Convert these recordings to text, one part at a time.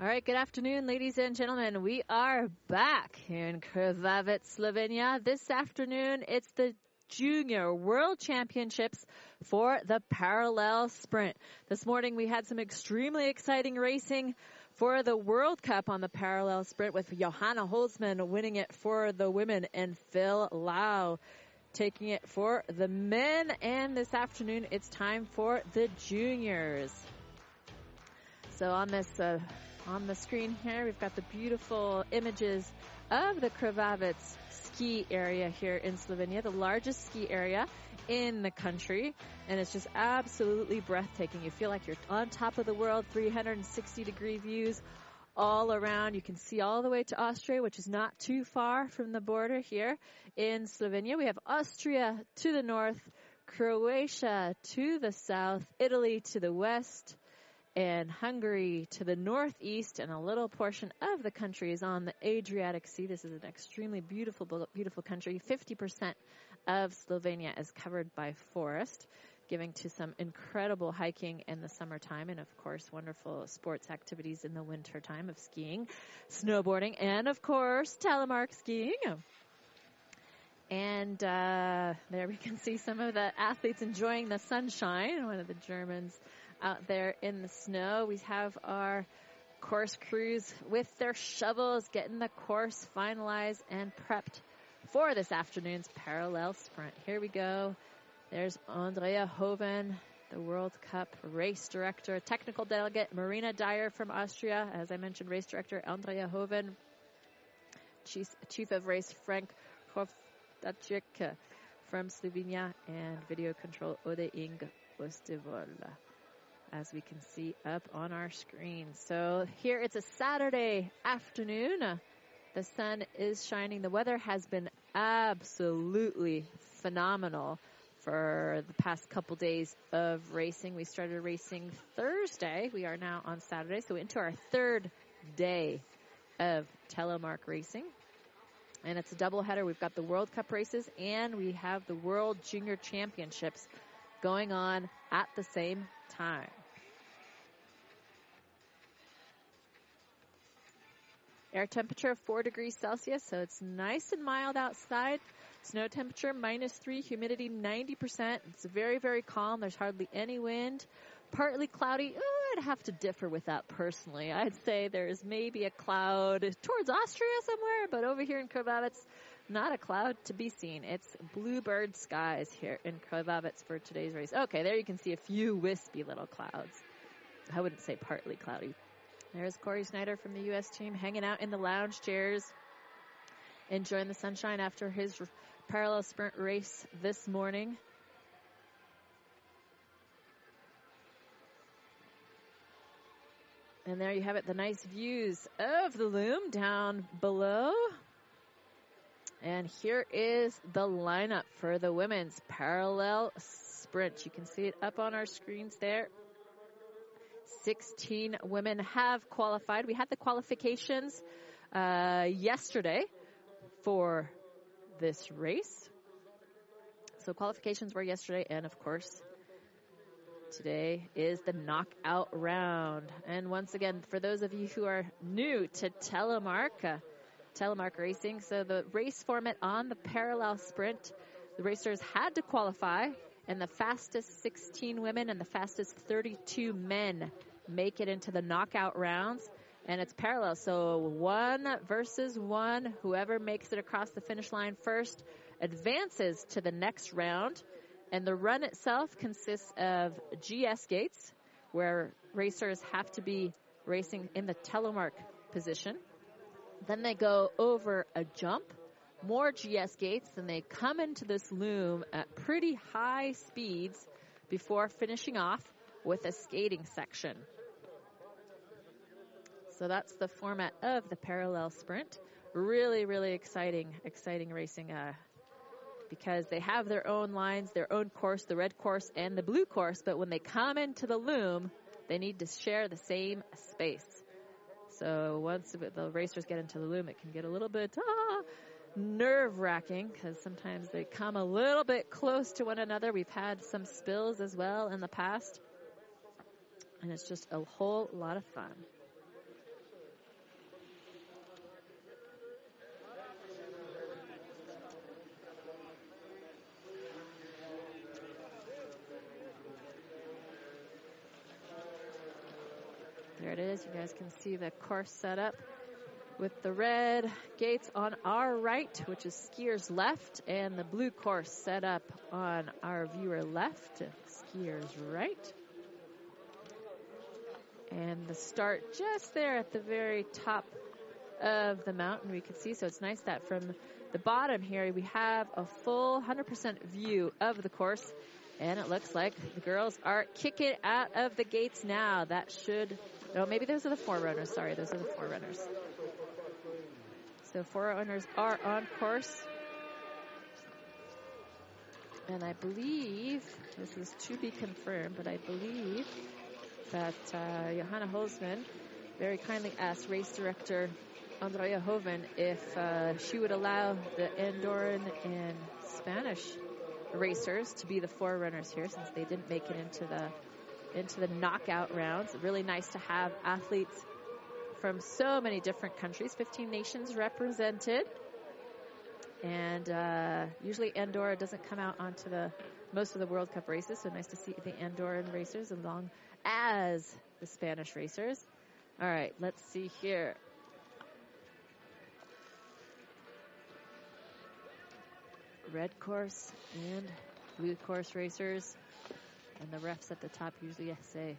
All right, good afternoon, ladies and gentlemen. We are back here in Krvavec, Slovenia. This afternoon, it's the Junior World Championships for the parallel sprint. This morning, we had some extremely exciting racing for the World Cup on the parallel sprint with Johanna Holzmann winning it for the women and Phil Lau taking it for the men. And this afternoon, it's time for the juniors. So on this uh, on the screen here, we've got the beautiful images of the Krvavec ski area here in Slovenia, the largest ski area in the country. And it's just absolutely breathtaking. You feel like you're on top of the world, 360 degree views all around. You can see all the way to Austria, which is not too far from the border here in Slovenia. We have Austria to the north, Croatia to the south, Italy to the west, and Hungary to the northeast, and a little portion of the country is on the Adriatic Sea. This is an extremely beautiful, beautiful country. 50% of Slovenia is covered by forest, giving to some incredible hiking in the summertime, and of course, wonderful sports activities in the wintertime of skiing, snowboarding, and of course, telemark skiing. And uh, there we can see some of the athletes enjoying the sunshine. One of the Germans out there in the snow. We have our course crews with their shovels getting the course finalized and prepped for this afternoon's parallel sprint. Here we go. There's Andrea Hoven, the World Cup race director, technical delegate Marina Dyer from Austria. As I mentioned, race director Andrea Hoven, chief, chief of race Frank Hofdacek from Slovenia, and video control Ode Ing Ostevol as we can see up on our screen. So here it's a Saturday afternoon. The sun is shining. The weather has been absolutely phenomenal for the past couple days of racing. We started racing Thursday. We are now on Saturday, so into our third day of telemark racing. And it's a doubleheader. We've got the World Cup races and we have the World Junior Championships going on at the same time. Air temperature of 4 degrees Celsius, so it's nice and mild outside. Snow temperature minus 3, humidity 90%. It's very, very calm. There's hardly any wind. Partly cloudy. Oh, I'd have to differ with that personally. I'd say there's maybe a cloud towards Austria somewhere, but over here in Krvavec, not a cloud to be seen. It's bluebird skies here in Krvavec for today's race. Okay, there you can see a few wispy little clouds. I wouldn't say partly cloudy. There's Corey Snyder from the U.S. team hanging out in the lounge chairs, enjoying the sunshine after his parallel sprint race this morning. And there you have it, the nice views of the loom down below. And here is the lineup for the women's parallel sprint. You can see it up on our screens there. 16 women have qualified. We had the qualifications uh, yesterday for this race. So qualifications were yesterday, and of course, today is the knockout round. And once again, for those of you who are new to telemark, uh, telemark racing, so the race format on the parallel sprint, the racers had to qualify, and the fastest 16 women and the fastest 32 men make it into the knockout rounds. And it's parallel. So one versus one. Whoever makes it across the finish line first advances to the next round. And the run itself consists of GS gates, where racers have to be racing in the telemark position. Then they go over a jump, more GS gates, then they come into this loom at pretty high speeds before finishing off with a skating section. So that's the format of the parallel sprint. Really, really exciting, exciting racing. Uh, because they have their own lines, their own course, the red course and the blue course, but when they come into the loom, they need to share the same space. So once the racers get into the loom, it can get a little bit ah, nerve wracking because sometimes they come a little bit close to one another. We've had some spills as well in the past, and it's just a whole lot of fun. Is. You guys can see the course set up with the red gates on our right, which is skiers left, and the blue course set up on our viewer left, skiers right. And the start just there at the very top of the mountain we can see. So it's nice that from the bottom here we have a full 100% view of the course. And it looks like the girls are kicking out of the gates now. That should, no, maybe those are the forerunners. Sorry, those are the forerunners. So forerunners are on course. And I believe, this is to be confirmed, but I believe that uh, Johanna Holzmann very kindly asked race director Andrea Hoven if uh, she would allow the Andorran and Spanish racers to be the forerunners here since they didn't make it into the into the knockout rounds. Really nice to have athletes from so many different countries, 15 nations represented. And uh, usually Andorra doesn't come out onto the most of the World Cup races, so nice to see the Andorran racers along as the Spanish racers. All right, let's see here. Red course and blue course racers. And the refs at the top usually say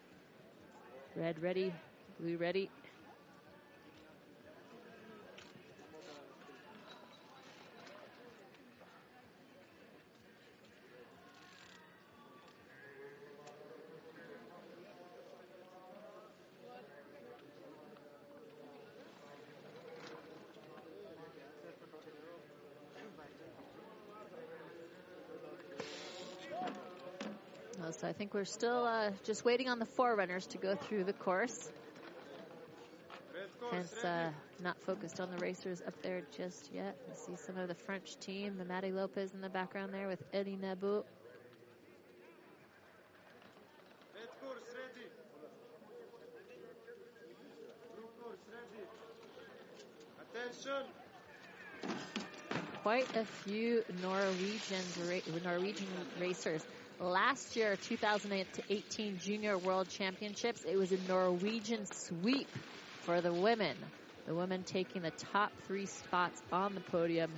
red ready, blue ready, So I think we're still uh, just waiting on the forerunners to go through the course. Hence, uh, not focused on the racers up there just yet. You see some of the French team, the Matty Lopez in the background there with Eddie Nabu. Quite a few Norwegian Norwegian racers last year, 2018 Junior World Championships, it was a Norwegian sweep for the women. The women taking the top three spots on the podium.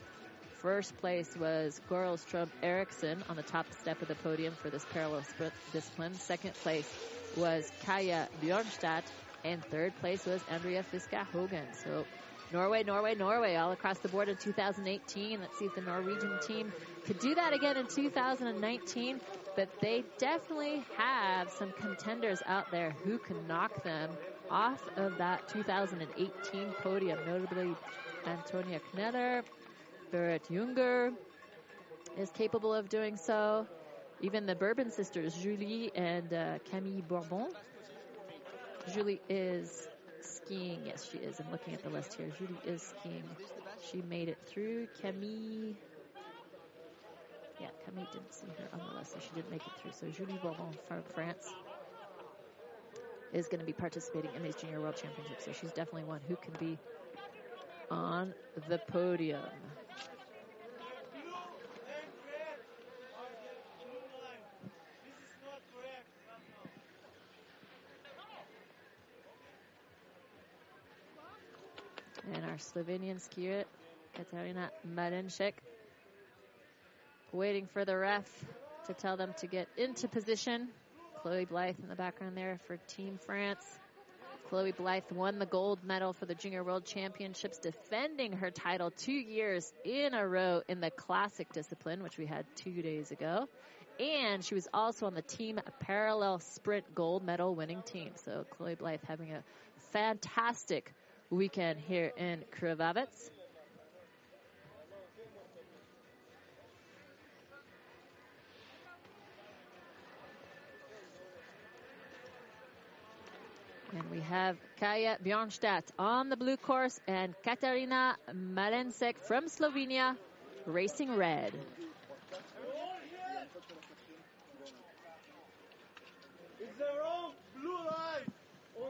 First place was Goril Strøm Eriksson on the top step of the podium for this parallel sprint discipline. Second place was Kaya Bjornstad. And third place was Andrea Fiska Hogan. So Norway, Norway, Norway, all across the board in 2018. Let's see if the Norwegian team could do that again in 2019 but they definitely have some contenders out there who can knock them off of that 2018 podium, notably Antonia Kneller, Berit Junger is capable of doing so. Even the Bourbon sisters, Julie and uh, Camille Bourbon. Julie is skiing. Yes, she is. I'm looking at the list here. Julie is skiing. She made it through. Camille yeah, Camille didn't see her on the list, so she didn't make it through. So Julie Bourbon from France is going to be participating in these Junior World Championships. So she's definitely one who can be on the podium. And our Slovenian skier, Katarina Marinchek, waiting for the ref to tell them to get into position. Chloe Blythe in the background there for Team France. Chloe Blythe won the gold medal for the Junior World Championships, defending her title two years in a row in the classic discipline, which we had two days ago. And she was also on the team parallel sprint gold medal winning team. So Chloe Blythe having a fantastic weekend here in Krvavec. And we have Kaya Bjornstad on the blue course and Katarina Malensek from Slovenia racing red.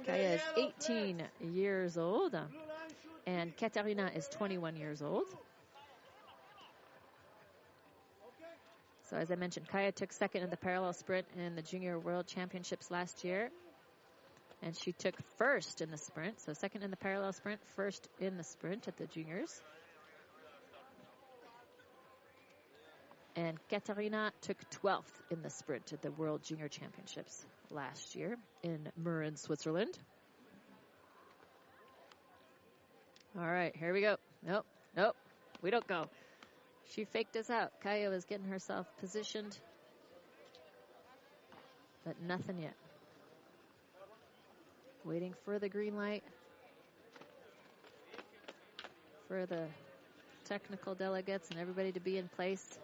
Kaya is 18 years old um, and Katarina is 21 years old. So as I mentioned, Kaya took second in the parallel sprint in the Junior World Championships last year And she took first in the sprint, so second in the parallel sprint, first in the sprint at the juniors. And Katarina took 12th in the sprint at the World Junior Championships last year in Mürren, Switzerland. All right, here we go. Nope, nope, we don't go. She faked us out. Kaya was getting herself positioned, but nothing yet. Waiting for the green light for the technical delegates and everybody to be in place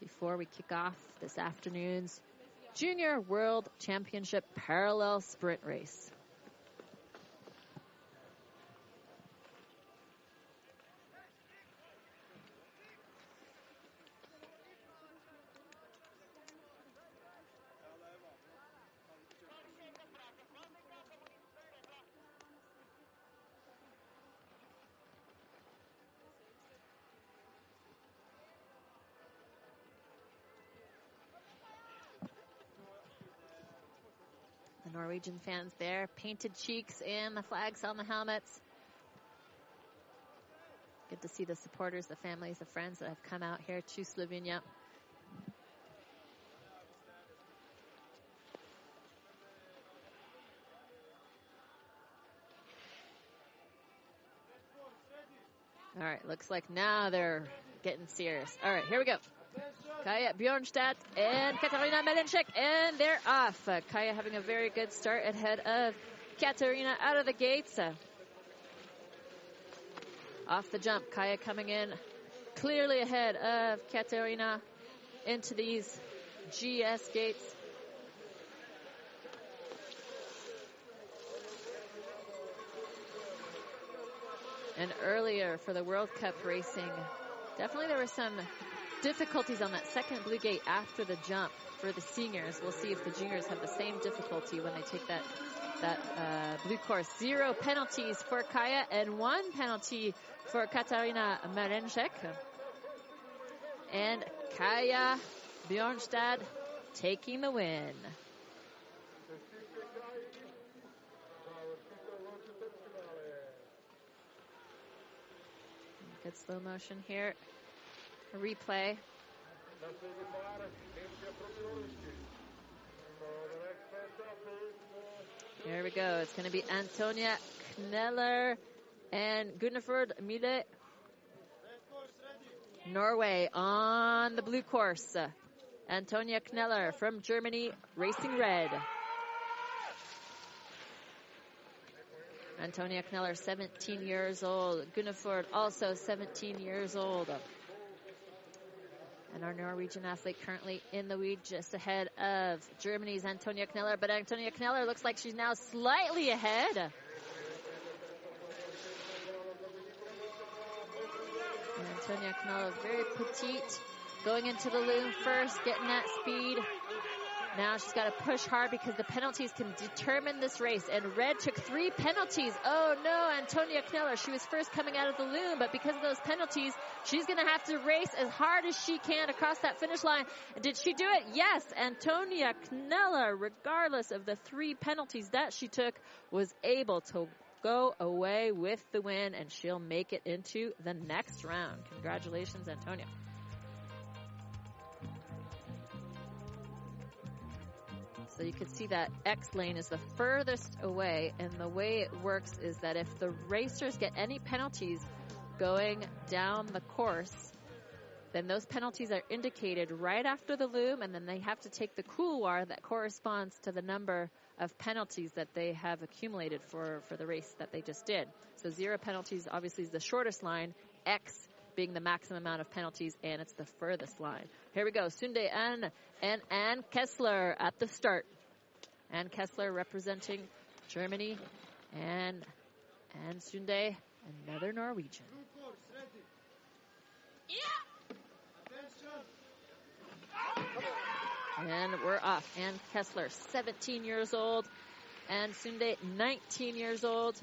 before we kick off this afternoon's Junior World Championship Parallel Sprint Race. Norwegian fans there, painted cheeks and the flags on the helmets. Good to see the supporters, the families, the friends that have come out here to Slovenia. All right, looks like now they're getting serious. All right, here we go. Kaya Bjornstad and Katarina Melenchek, and they're off. Uh, Kaya having a very good start ahead of Katarina out of the gates. Uh, off the jump, Kaya coming in clearly ahead of Katarina into these GS gates. And earlier for the World Cup racing, definitely there were some difficulties on that second blue gate after the jump for the seniors. We'll see if the juniors have the same difficulty when they take that that uh, blue course. Zero penalties for Kaya and one penalty for Katarina Marenchek. And Kaya Bjornstad taking the win. Good slow motion here. A replay. Here we go. It's going to be Antonia Kneller and Gunnefjord Mille. Norway on the blue course. Antonia Kneller from Germany, racing red. Antonia Kneller, 17 years old. Gunnefjord, also 17 years old. And our Norwegian athlete currently in the lead just ahead of Germany's Antonia Kneller. But Antonia Kneller looks like she's now slightly ahead. Antonia Kneller, is very petite, going into the loom first, getting that speed. Now she's got to push hard because the penalties can determine this race. And Red took three penalties. Oh no, Antonia Kneller. She was first coming out of the loom, but because of those penalties, she's going to have to race as hard as she can across that finish line. Did she do it? Yes. Antonia Kneller, regardless of the three penalties that she took, was able to go away with the win and she'll make it into the next round. Congratulations, Antonia. So you can see that X lane is the furthest away, and the way it works is that if the racers get any penalties going down the course, then those penalties are indicated right after the loom, and then they have to take the couloir that corresponds to the number of penalties that they have accumulated for, for the race that they just did. So zero penalties obviously is the shortest line, X being the maximum amount of penalties, and it's the furthest line. Here we go. Sunde Ann and Ann Kessler at the start. Ann Kessler representing Germany, and Ann Sunde, another Norwegian. And we're off. Ann Kessler, 17 years old, and Sunde, 19 years old.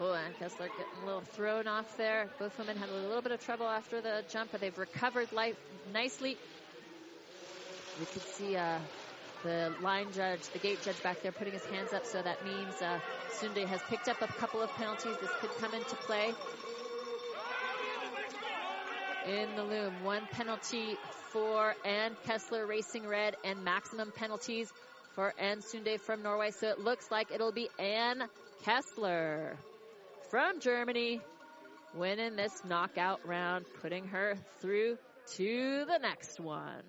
Oh, and Kessler getting a little thrown off there. Both women had a little bit of trouble after the jump, but they've recovered life nicely. We could see uh, the line judge, the gate judge back there putting his hands up, so that means uh, has picked up a couple of penalties. This could come into play. In the loom, one penalty for Ann Kessler Racing Red and maximum penalties for Ann Sunde from Norway. So it looks like it'll be Ann Kessler from Germany winning this knockout round, putting her through to the next one.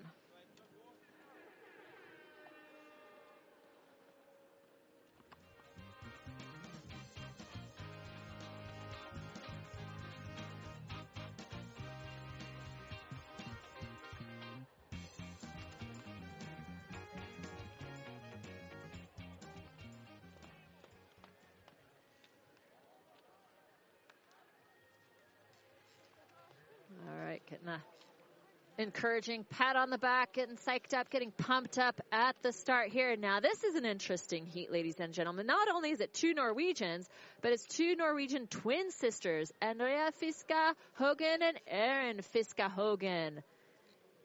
Encouraging pat on the back, getting psyched up, getting pumped up at the start here. Now, this is an interesting heat, ladies and gentlemen. Not only is it two Norwegians, but it's two Norwegian twin sisters, Andrea Fiska Hogan and Erin Fiska Hogan.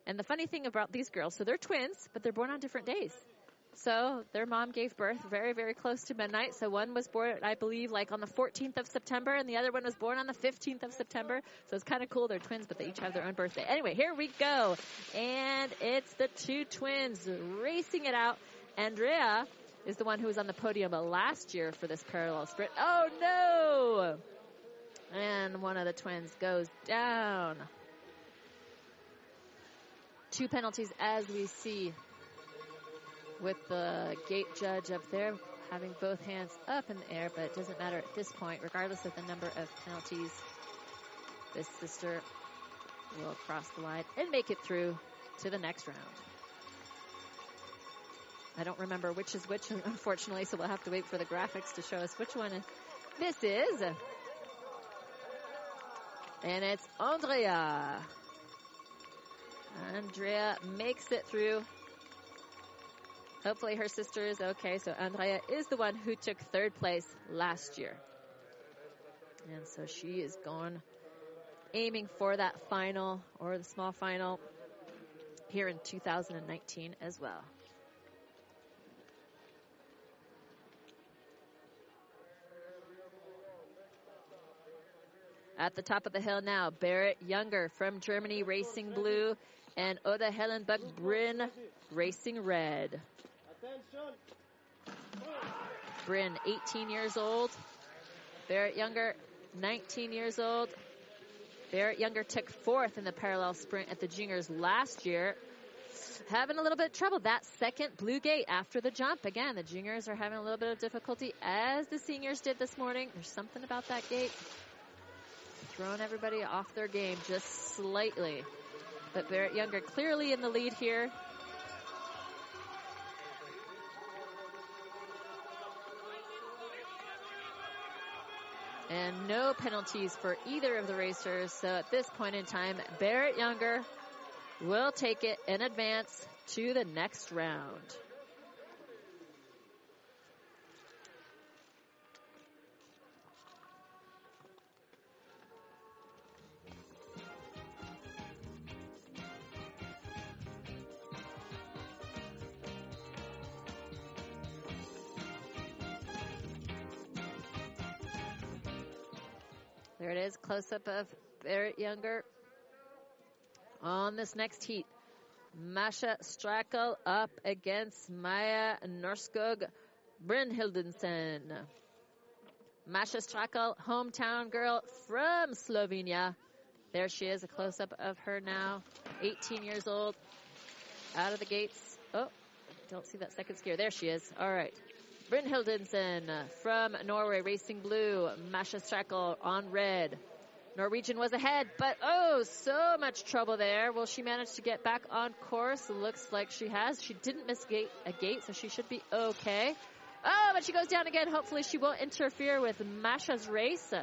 And the funny thing about these girls, so they're twins, but they're born on different days. So their mom gave birth very, very close to midnight. So one was born, I believe, like on the 14th of September, and the other one was born on the 15th of September. So it's kind of cool. They're twins, but they each have their own birthday. Anyway, here we go. And it's the two twins racing it out. Andrea is the one who was on the podium last year for this parallel sprint. Oh no! And one of the twins goes down. Two penalties as we see with the gate judge up there having both hands up in the air, but it doesn't matter at this point, regardless of the number of penalties. This sister will cross the line and make it through to the next round. I don't remember which is which, unfortunately, so we'll have to wait for the graphics to show us which one this is. And it's Andrea. Andrea makes it through Hopefully her sister is okay. So Andrea is the one who took third place last year. And so she is going aiming for that final or the small final here in 2019 as well. At the top of the hill now, Berit Younger from Germany Racing Blue and Oda Hellenbuck Bryn Racing Red. Bryn, 18 years old. Berit Younger, 19 years old. Berit Younger took fourth in the parallel sprint at the juniors last year. Having a little bit of trouble. That second blue gate after the jump. Again, the juniors are having a little bit of difficulty as the seniors did this morning. There's something about that gate. Throwing everybody off their game just slightly. But Berit Younger clearly in the lead here. And no penalties for either of the racers. So at this point in time, Berit Younger will take it in advance to the next round. There it is, close up of Berit Younger on this next heat. Masha Strakel up against Maya Norskog Brynhildensen. Masha Strakel, hometown girl from Slovenia. There she is, a close up of her now. 18 years old, out of the gates. Oh, don't see that second skier. There she is. All right. Brynhildensen from Norway, racing blue. Masha Strakel on red. Norwegian was ahead, but oh, so much trouble there. Will she manage to get back on course? Looks like she has. She didn't miss gate, a gate, so she should be okay. Oh, but she goes down again. Hopefully she won't interfere with Masha's race.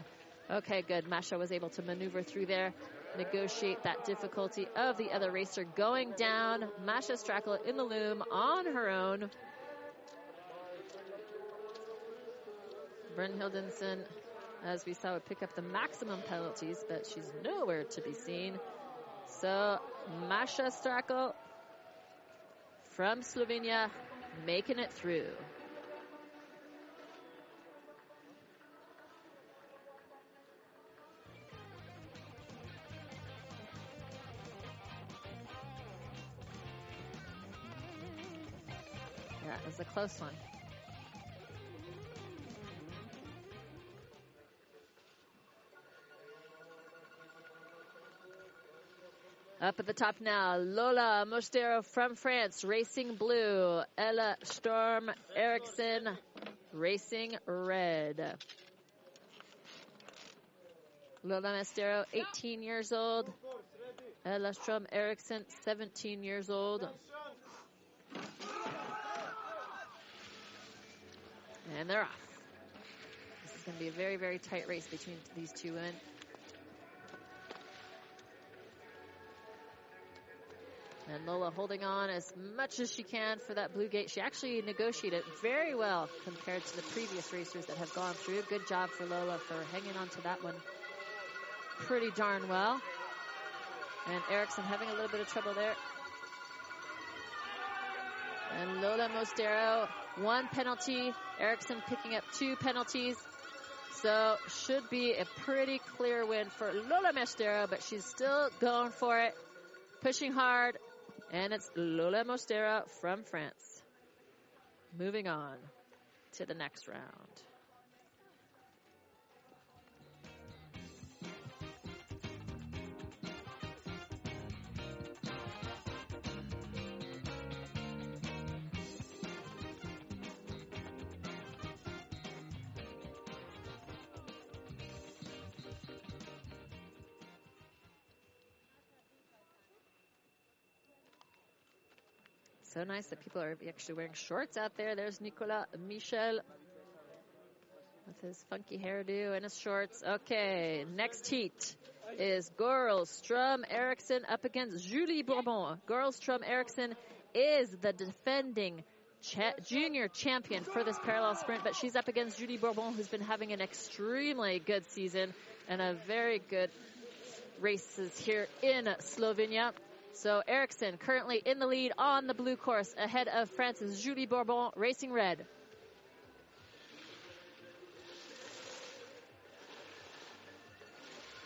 Okay, good. Masha was able to maneuver through there, negotiate that difficulty of the other racer going down. Masha Strakel in the loom on her own. Brynhildensen, as we saw, would pick up the maximum penalties, but she's nowhere to be seen. So Masha Strakel from Slovenia making it through. It was a close one. Up at the top now, Lola Mostero from France, racing blue. Ella Storm Eriksson, racing red. Lola Mostero, 18 years old. Ella Storm Eriksson, 17 years old. And they're off. This is going to be a very, very tight race between these two women. And Lola holding on as much as she can for that blue gate. She actually negotiated very well compared to the previous racers that have gone through. Good job for Lola for hanging on to that one pretty darn well. And Eriksson having a little bit of trouble there. And Lola Mostero, one penalty. Eriksson picking up two penalties. So should be a pretty clear win for Lola Mostero, but she's still going for it, pushing hard, and it's Lola Mostero from France. Moving on to the next round. So nice that people are actually wearing shorts out there. There's Nicolas Michel with his funky hairdo and his shorts. Okay, next heat is Goril Strøm Eriksson up against Julie Bourbon. Goril Strøm Eriksson is the defending cha- junior champion for this parallel sprint, but she's up against Julie Bourbon, who's been having an extremely good season and a very good races here in Slovenia. So Eriksson currently in the lead on the blue course ahead of France's Julie Bourbon racing red.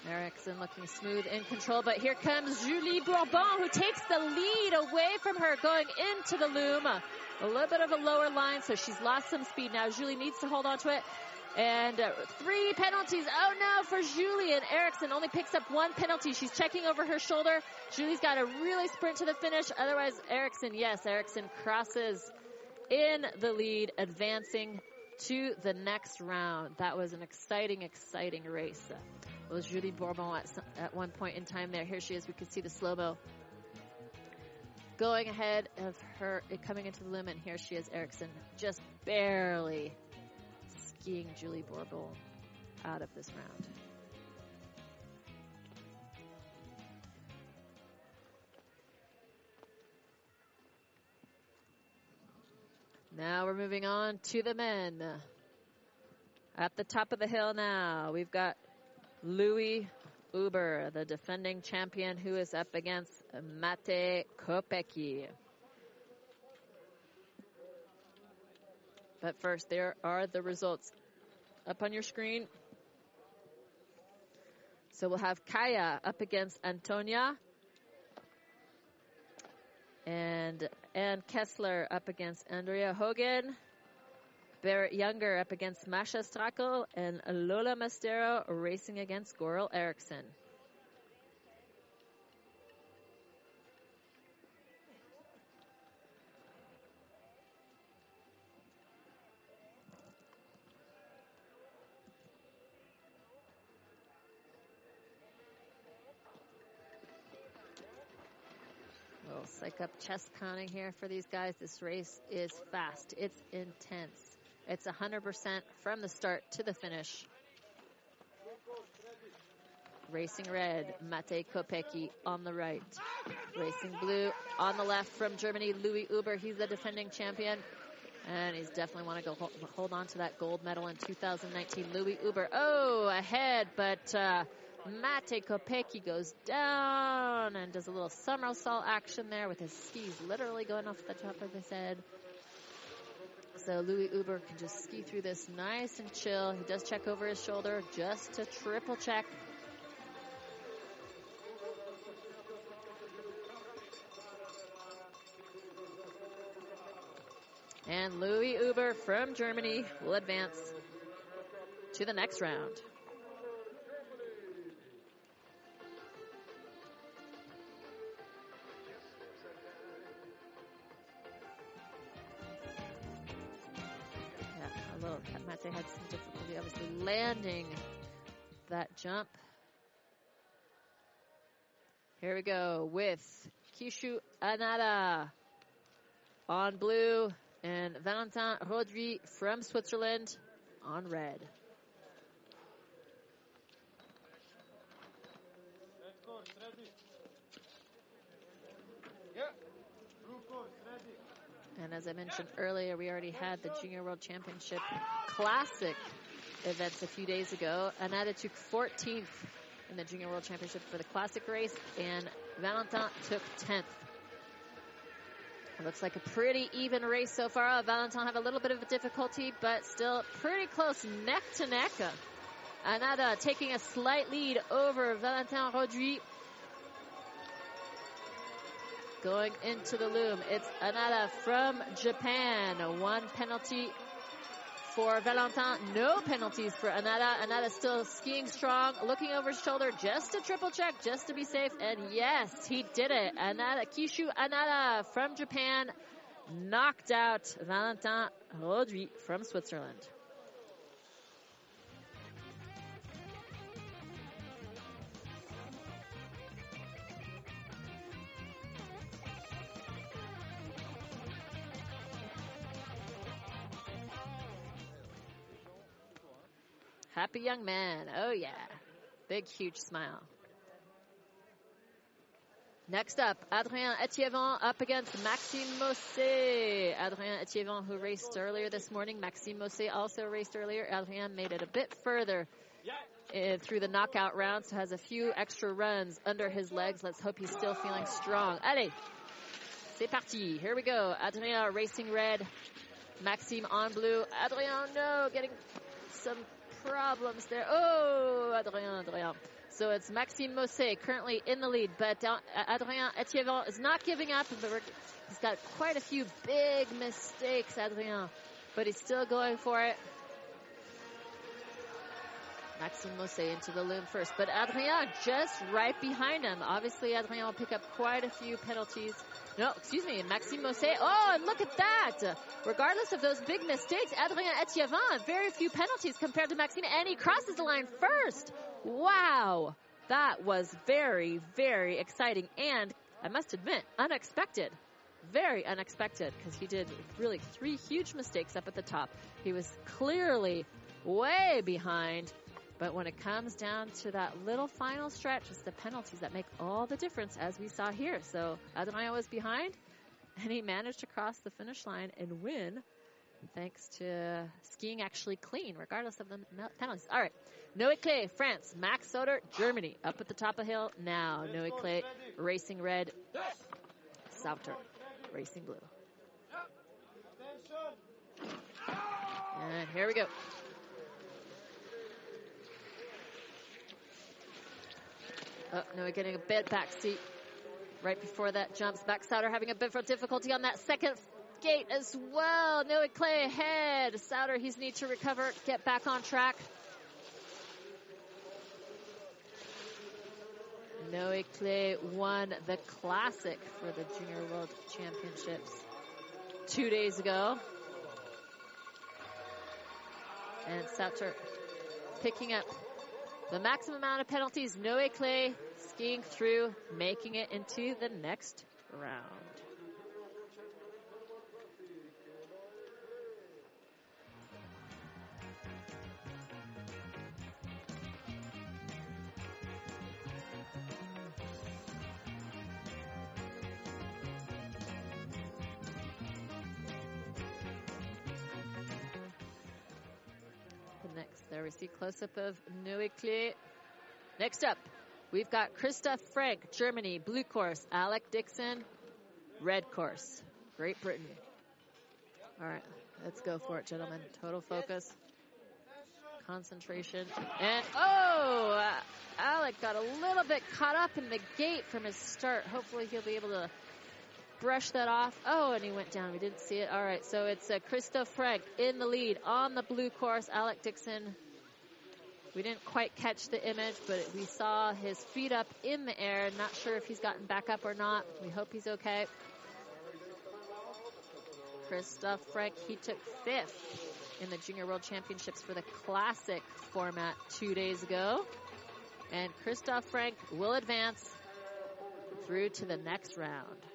Eriksson looking smooth in control, but here comes Julie Bourbon who takes the lead away from her going into the loom. A little bit of a lower line, so she's lost some speed now. Julie needs to hold on to it. And uh, three penalties. Oh no, for Julie and Eriksson only picks up one penalty. She's checking over her shoulder. Julie's got to really sprint to the finish. Otherwise, Eriksson, yes, Eriksson crosses in the lead, advancing to the next round. That was an exciting, exciting race. It was Julie Bourbon at, some, at one point in time there. Here she is. We can see the slow mo going ahead of her coming into the loom, and here she is, Eriksson, just barely skiing Julie Bourbon out of this round. Now we're moving on to the men. At the top of the hill now, we've got Louis Huber, the defending champion, who is up against Mate Kopecky. But first, there are the results up on your screen. So we'll have Kaya up against Antonia. And Ann Kessler up against Andrea Hogan. Berit Younger up against Masha Strakel. And Lola Mostero racing against Goril Eriksson. Psych up pounding here for these guys. This race is fast. It's intense. It's 100% from the start to the finish. Racing red, Mate Kopecky on the right. Racing blue on the left from Germany, Louis Huber. He's the defending champion. And he's definitely want to go hold on to that gold medal in 2019. Louis Huber, oh, ahead, but uh, Mate Kopecky goes down and does a little somersault action there with his skis literally going off the top of his head. So Louis Huber can just ski through this nice and chill. He does check over his shoulder just to triple check. And Louis Huber from Germany will advance to the next round. Landing that jump. Here we go with Kishu Anada on blue and Valentin Rodri from Switzerland on red. And as I mentioned earlier, we already had the Junior World Championship Classic events a few days ago. Anada took 14th in the Junior World Championship for the Classic race, and Valentin took 10th. It looks like a pretty even race so far. Valentin have a little bit of a difficulty, but still pretty close neck to neck. Anada uh, taking a slight lead over Valentin Rodri. Going into the loom, it's Anada from Japan. One penalty for Valentin. No penalties for Anada. Anada still skiing strong, looking over his shoulder just to triple check, just to be safe. And yes, he did it. Anada, Kishu Anada from Japan knocked out Valentin Rodri from Switzerland. Happy young man. Oh, yeah. Big, huge smile. Next up, Adrien Etievant up against Maxime Mosse. Adrien Etievant, who raced earlier this morning. Maxime Mosse also raced earlier. Adrien made it a bit further uh, through the knockout round, so has a few extra runs under his legs. Let's hope he's still feeling strong. Allez, c'est parti. Here we go. Adrien racing red. Maxime on blue. Adrien, no, getting some problems there. Oh, Adrien, Adrien. So it's Maxime Mosse currently in the lead, but Adrien Etievant is not giving up. He's got quite a few big mistakes, Adrien, but he's still going for it. Maxime Mosse into the loom first, but Adrien just right behind him. Obviously, Adrien will pick up quite a few penalties. No, excuse me, Maxime Mosse. Oh, and look at that! Regardless of those big mistakes, Adrien Etievant, very few penalties compared to Maxime, and he crosses the line first. Wow! That was very, very exciting, and I must admit, unexpected. Very unexpected, because he did really three huge mistakes up at the top. He was clearly way behind. But when it comes down to that little final stretch, it's the penalties that make all the difference, as we saw here. So Adrien was behind, and he managed to cross the finish line and win, thanks to skiing actually clean, regardless of the penalties. All right, Noé Clay, France. Max Soder, Germany, up at the top of the hill now. Noé Clay racing red. Sauter racing blue. And here we go. Oh, no, we're getting a bit back seat right before that jumps. Back Sauter having a bit of difficulty on that second gate as well. Noé Clay ahead. Sauter, he's need to recover, get back on track. Noé Clay won the classic for the Junior World Championships two days ago. And Sauter picking up the maximum amount of penalties. Noé Clay skiing through, making it into the next round. Next, there we see close-up of Noé Clay. Next up, we've got Christoph Frank, Germany, blue course. Alec Dixon, red course, Great Britain. All right, Let's go for it, gentlemen. Total focus, concentration, and oh, Alec got a little bit caught up in the gate from his start. Hopefully, he'll be able to brush that off. Oh, and he went down. We didn't see it. All right, so it's uh, Christoph Frank in the lead on the blue course. Alec Dixon. We didn't quite catch the image, but we saw his feet up in the air. Not sure if he's gotten back up or not. We hope he's okay. Christoph Frank, he took fifth in the Junior World Championships for the Classic format two days ago. And Christoph Frank will advance through to the next round.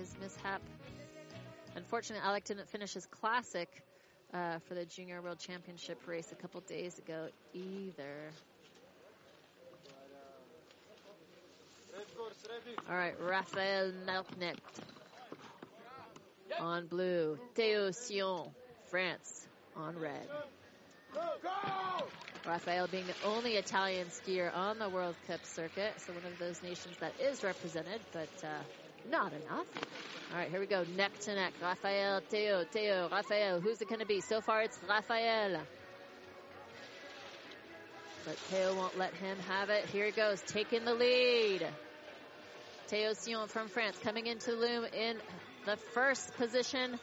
His mishap. Unfortunately, Alec didn't finish his classic uh, for the Junior World Championship race a couple days ago either. All right, Raphael Malknecht on blue. Theo Sion, France on red. Raphael being the only Italian skier on the World Cup circuit, so one of those nations that is represented, but uh, not enough. All right, here we go. Neck to neck. Rafael, Teo, Teo, Rafael. Who's it going to be? So far, it's Rafael. But Teo won't let him have it. Here he goes, taking the lead. Teo Sion from France coming into loom in the first position.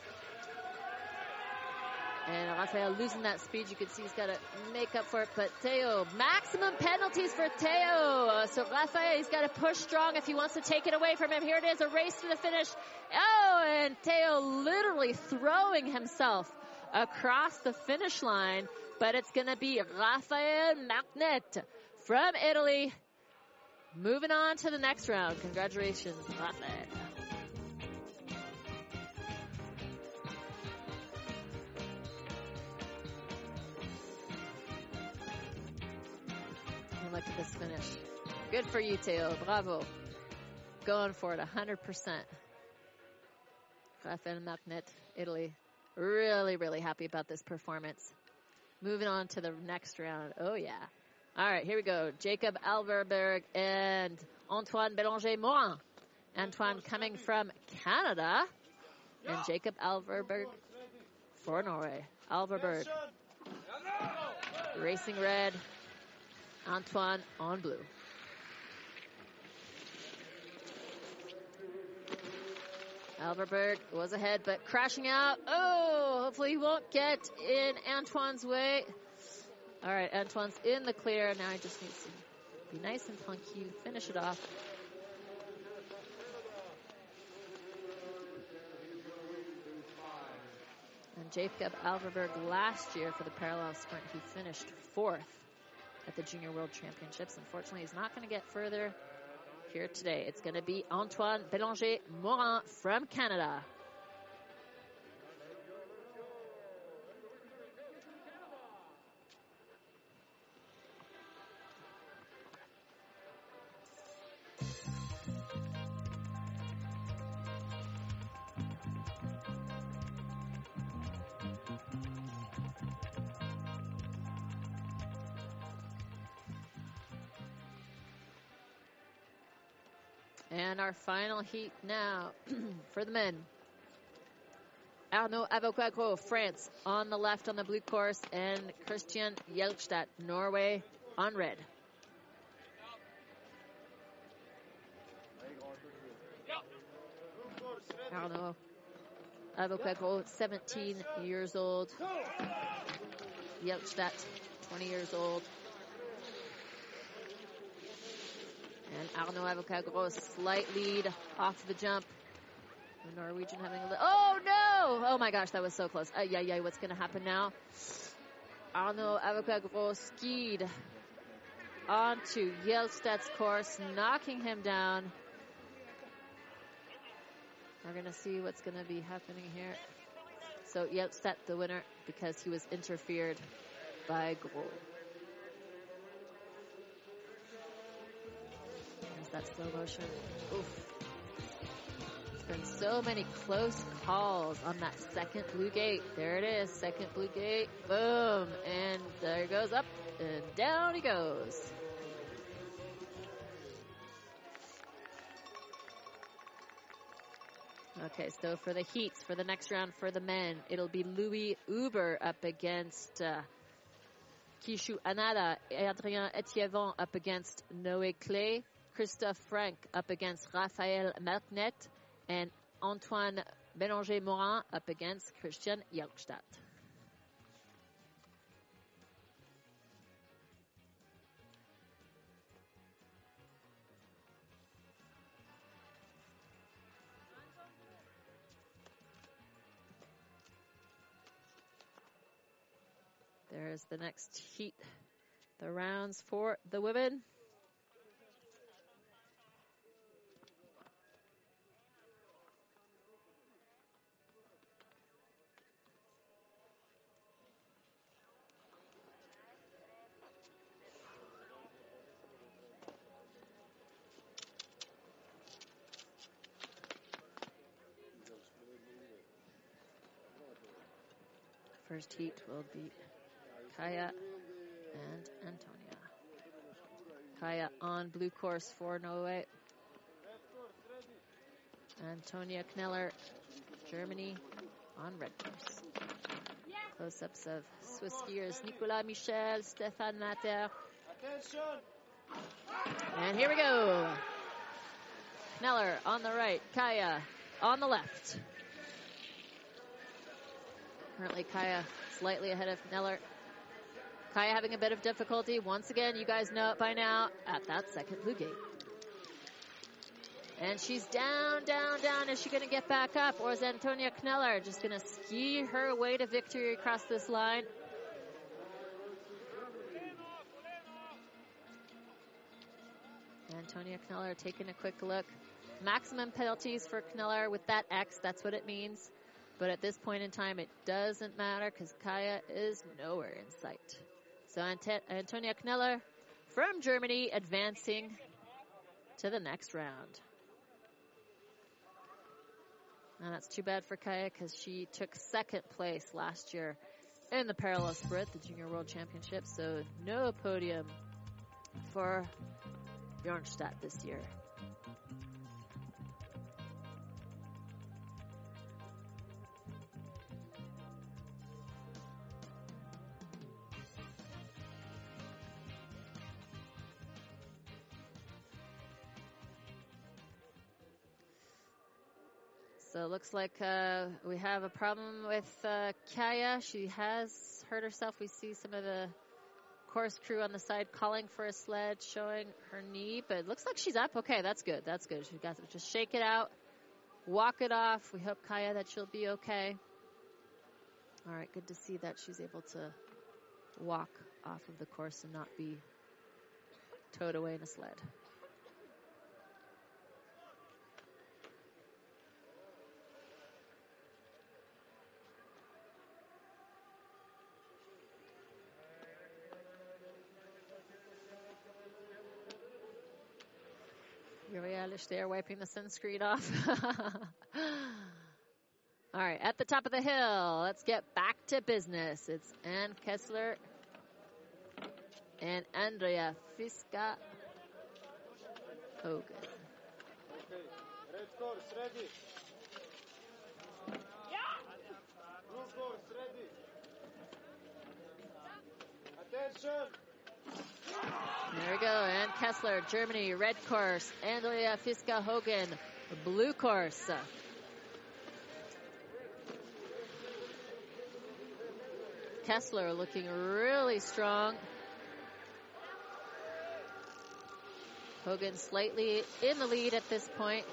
And Rafael losing that speed. You can see he's got to make up for it. But Teo, maximum penalties for Theo. Uh, so Rafael, he's got to push strong if he wants to take it away from him. Here it is, a race to the finish. Oh, and Teo literally throwing himself across the finish line. But it's going to be Rafael Malknecht from Italy. Moving on to the next round. Congratulations, Rafael. Look at this finish. Good for you, Theo. Bravo. Going for it 100%. Rafael Malknecht, Italy. Really, really happy about this performance. Moving on to the next round. Oh, yeah. All right, here we go. Jacob Alverberg and Antoine Belanger Morin. Antoine coming from Canada. And Jacob Alverberg for Norway. Alverberg. Racing red, Antoine on blue. Alverberg was ahead, but crashing out. Oh, hopefully he won't get in Antoine's way. All right, Antoine's in the clear. Now he just needs to be nice and punky, finish it off. And Jacob Alverberg last year for the parallel sprint, he finished fourth at the Junior World Championships. Unfortunately, he's not going to get further here today. It's going to be Antoine Belanger Morin from Canada. Our final heat now for the men. Arnaud Avocat-Gros, France, on the left on the blue course, and Christian Hjelstad, Norway, on red. Arnaud Avocat-Gros, 17 years old. Hjelstad, 20 years old. And Arnaud Avocat-Gros, slight lead off the jump. The Norwegian having a little, oh no! Oh my gosh, that was so close. Uh, yeah, yeah, what's gonna happen now? Arnaud Avocat-Gros skied onto Hjelstad's course, knocking him down. We're gonna see what's gonna be happening here. So Hjelstad the winner because he was interfered by Gros. That slow motion. Oof. There's been so many close calls on that second blue gate. There it is, second blue gate. Boom. And there he goes up and down he goes. Okay, so for the heats, for the next round for the men, it'll be Louis Huber up against uh, Kishu Anada, Adrien Etievant up against Noé Clay, Christophe Frank up against Raphaël Malknecht, and Antoine Bélanger Morin up against Christian Hjelstad. There's the next heat, the rounds for the women. Heat will be Kaya and Antonia. Kaya on blue course for Norway. Antonia Kneller, Germany on red course. Close-ups of Swiss skiers Nicolas Michel, Stefan. Attention! And here we go. Kneller on the right, Kaya on the left. Currently Kaya slightly ahead of Kneller. Kaya having a bit of difficulty. Once again, you guys know it by now, at that second blue gate. And she's down, down, down. Is she going to get back up? Or is Antonia Kneller just going to ski her way to victory across this line? Antonia Kneller taking a quick look. Maximum penalties for Kneller with that X, that's what it means. But at this point in time, it doesn't matter because Kaya is nowhere in sight. So Ant- Antonia Kneller from Germany advancing to the next round. And that's too bad for Kaya because she took second place last year in the parallel sprint, the Junior World Championship. So no podium for Bjornstad this year. Looks like uh, we have a problem with uh, Kaya. She has hurt herself. We see some of the course crew on the side calling for a sled, showing her knee, but it looks like she's up. Okay, that's good. That's good. She's got to just shake it out, walk it off. We hope Kaya that she'll be okay. All right, good to see that she's able to walk off of the course and not be towed away in a sled. Eilish there wiping the sunscreen off. All right, at the top of the hill, let's get back to business. It's Ann Kessler and Andrea Fiska oh, Hogan. Okay, red course ready. Yeah! Blue course ready. Attention! There we go. Ann Kessler, Germany, red course. Andrea Fiska Hogan, blue course. Kessler looking really strong. Hogan slightly in the lead at this point.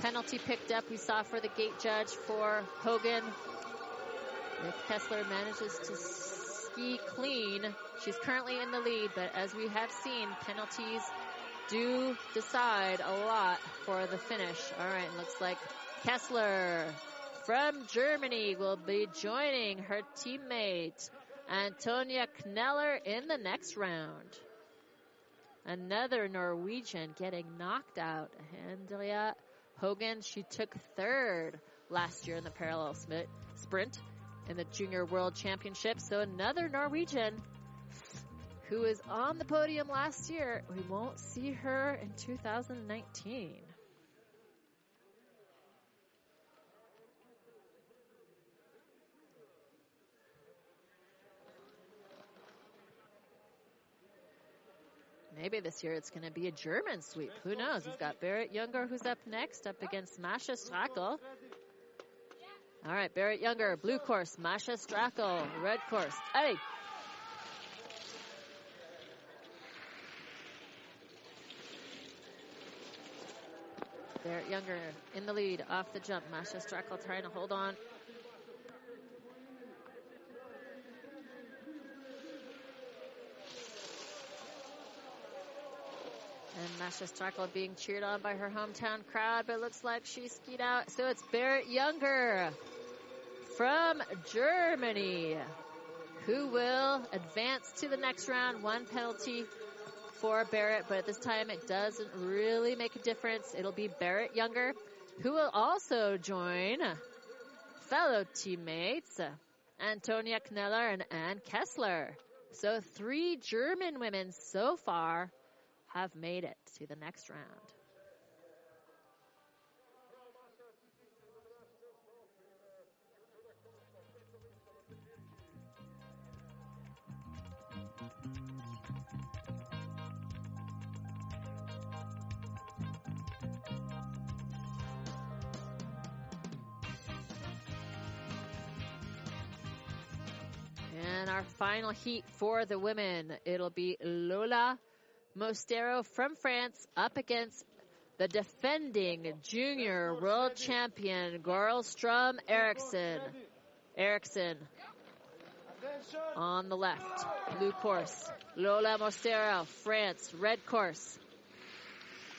Penalty picked up, we saw for the gate judge for Hogan. If Kessler manages to ski clean, she's currently in the lead, but as we have seen, penalties do decide a lot for the finish. All right, looks like Kessler from Germany will be joining her teammate Antonia Kneller in the next round. Another Norwegian getting knocked out. Andrea Hogan, she took third last year in the parallel sprint in the Junior World Championship. So another Norwegian who was on the podium last year. We won't see her in 2019. Maybe this year it's going to be a German sweep. Who knows? We've got Berit Younger who's up next, up against Masha Strackel. All right, Berit Younger, blue course, Masha Strackel, red course. Hey! Berit Younger in the lead off the jump. Masha Strakel trying to hold on. And Masha Strakel being cheered on by her hometown crowd, but it looks like she skied out. So it's Berit Younger from Germany who will advance to the next round. One penalty for Berit, but at this time it doesn't really make a difference. It'll be Berit Younger who will also join fellow teammates Antonia Kneller and Ann Kessler. So three German women so far have made it to the next round. And our final heat for the women, it'll be Lola Mostero from France up against the defending junior world champion Goril Strøm Eriksson. Eriksson on the left, blue course. Lola Mostero, France, red course.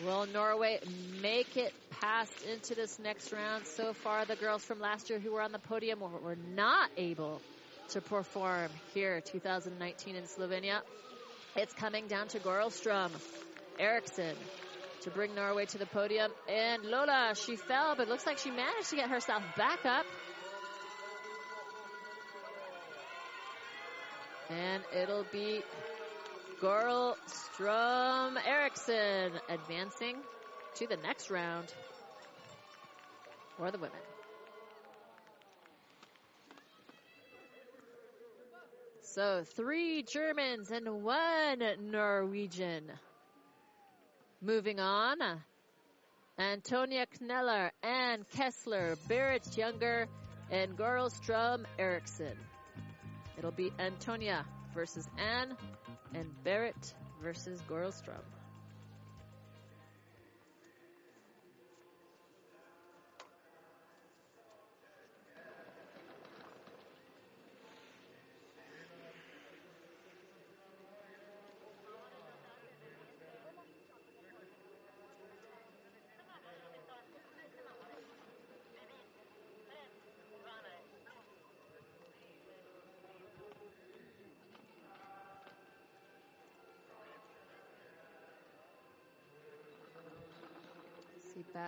Will Norway make it past into this next round? So far, the girls from last year who were on the podium were not able to perform here 2019 in Slovenia. It's coming down to Goril Strøm, Eriksson to bring Norway to the podium. And Lola, she fell, but looks like she managed to get herself back up. And it'll be Goril Strøm Eriksson advancing to the next round for the women. So three Germans and one Norwegian. Moving on. Antonia Kneller, Ann Kessler, Berit Younger, and Goril Strøm Eriksson. It'll be Antonia versus Ann and Berit versus Goril Strøm.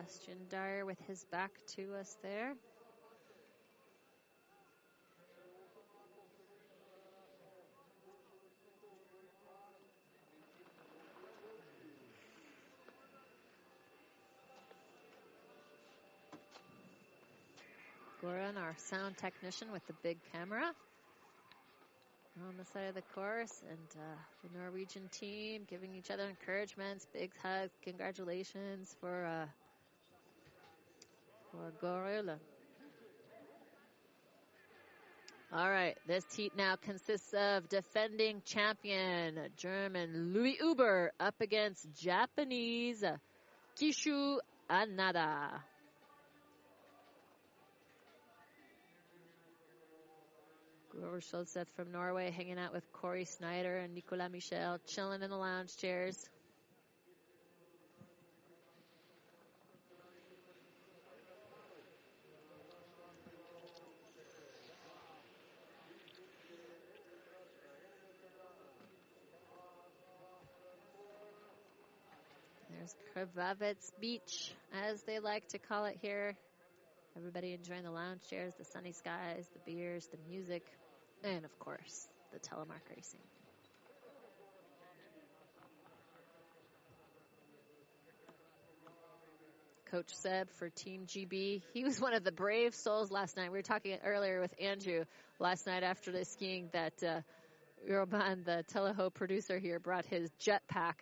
Sebastian Dyer with his back to us there. Goran, our sound technician with the big camera on the side of the course and uh, the Norwegian team giving each other encouragements, big hugs, congratulations for uh, for Goril. All right, this heat now consists of defending champion German Louis Huber up against Japanese Kishu Anada. Grover Schultzeth from Norway hanging out with Corey Snyder and Nicolas Michel, chilling in the lounge chairs. Krvavec Beach, as they like to call it here. Everybody enjoying the lounge chairs, the sunny skies, the beers, the music, and of course, the telemark racing. Coach Seb for Team GB. He was one of the brave souls last night. We were talking earlier with Andrew last night after the skiing that uh, Urban, the Teleho producer here, brought his jetpack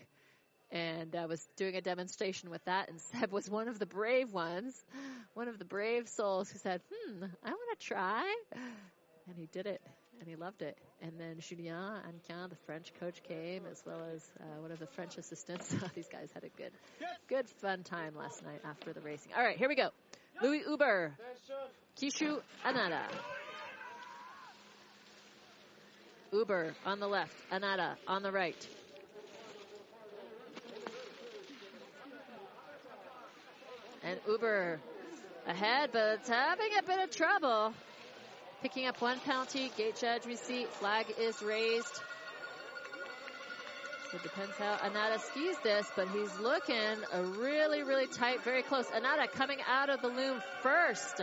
and I was doing a demonstration with that. And Seb was one of the brave ones, one of the brave souls who said, "Hmm, I want to try," and he did it, and he loved it. And then Julien Anquin, the French coach, came as well as uh, one of the French assistants. These guys had a good, good fun time last night after the racing. All right, here we go. Louis Huber, Kishu Anada. Huber on the left, Anada on the right. And Huber ahead, but it's having a bit of trouble. Picking up one penalty, gate judge receipt, flag is raised. So it depends how Anada skis this, but he's looking a really, really tight, very close. Anada coming out of the loom first.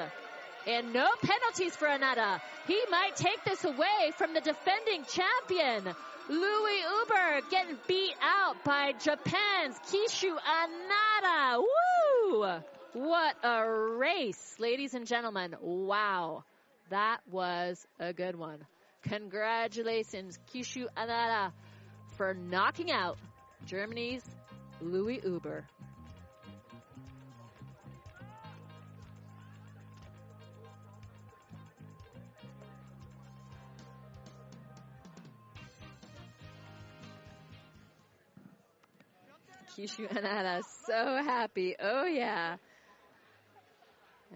And no penalties for Anada. He might take this away from the defending champion. Louis Huber getting beat out by Japan's Kishu Anada. Woo! What a race, ladies and gentlemen. Wow. That was a good one. Congratulations, Kishu Anada, for knocking out Germany's Louis Huber. Kishu Anada, so happy. Oh yeah.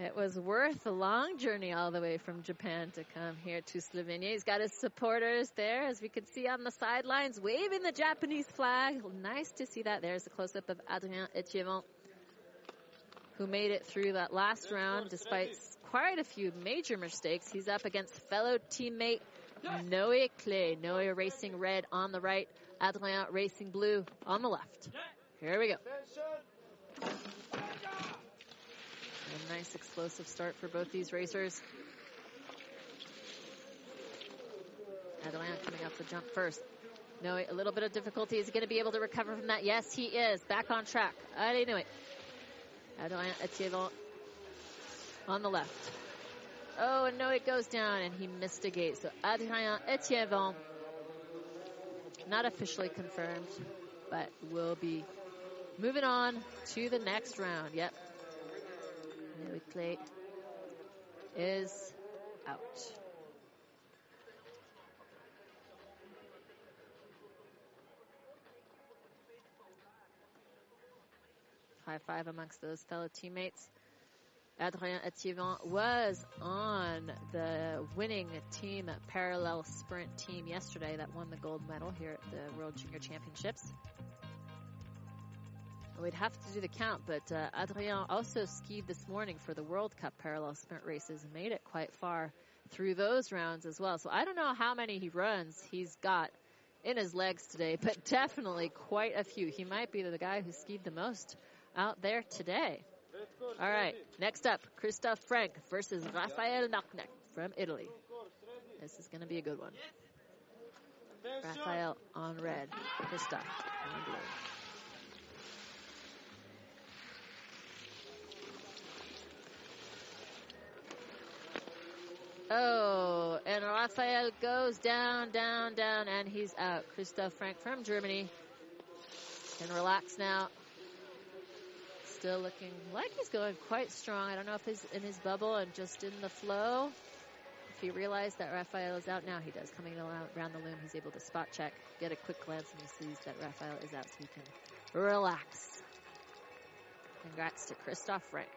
It was worth the long journey all the way from Japan to come here to Slovenia. He's got his supporters there, as we can see on the sidelines, waving the Japanese flag. Nice to see that. There's a close-up of Adrien Etievant, who made it through that last round despite quite a few major mistakes. He's up against fellow teammate Noe Clay. Noe racing red on the right, Adrien racing blue on the left. Here we go. A nice explosive start for both these racers. Adrian coming off the jump first. No, a little bit of difficulty. Is he going to be able to recover from that? Yes, he is. Back on track. I didn't know it. Etievant on the left. Oh, and no, it goes down, and he missed a gate. So Adrien Etievant, not officially confirmed, but will be moving on to the next round. Yep, Clay is out. High five amongst those fellow teammates. Adrien Etievant was on the winning team parallel sprint team yesterday that won the gold medal here at the World Junior Championships. We'd have to do the count, but uh, Adrien also skied this morning for the World Cup parallel sprint races and made it quite far through those rounds as well. So I don't know how many he runs he's got in his legs today, but definitely quite a few. He might be the guy who skied the most out there today. All right, next up, Christoph Frank versus Rafael Malknecht from Italy. This is going to be a good one. Rafael on red, Christoph on blue. Oh, and Rafael goes down, down, down, and he's out. Christoph Frank from Germany can relax now. Still looking like he's going quite strong. I don't know if he's in his bubble and just in the flow. If he realized that Rafael is out now, he does. Coming around the loom, he's able to spot check, get a quick glance, and he sees that Rafael is out, so he can relax. Congrats to Christoph Frank.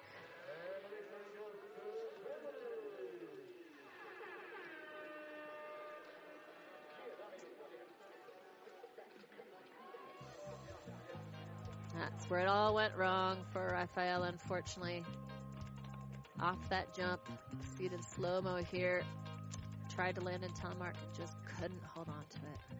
where it all went wrong for Rafael, unfortunately. Off that jump, see in slow mo here. Tried to land in telemark and just couldn't hold on to it.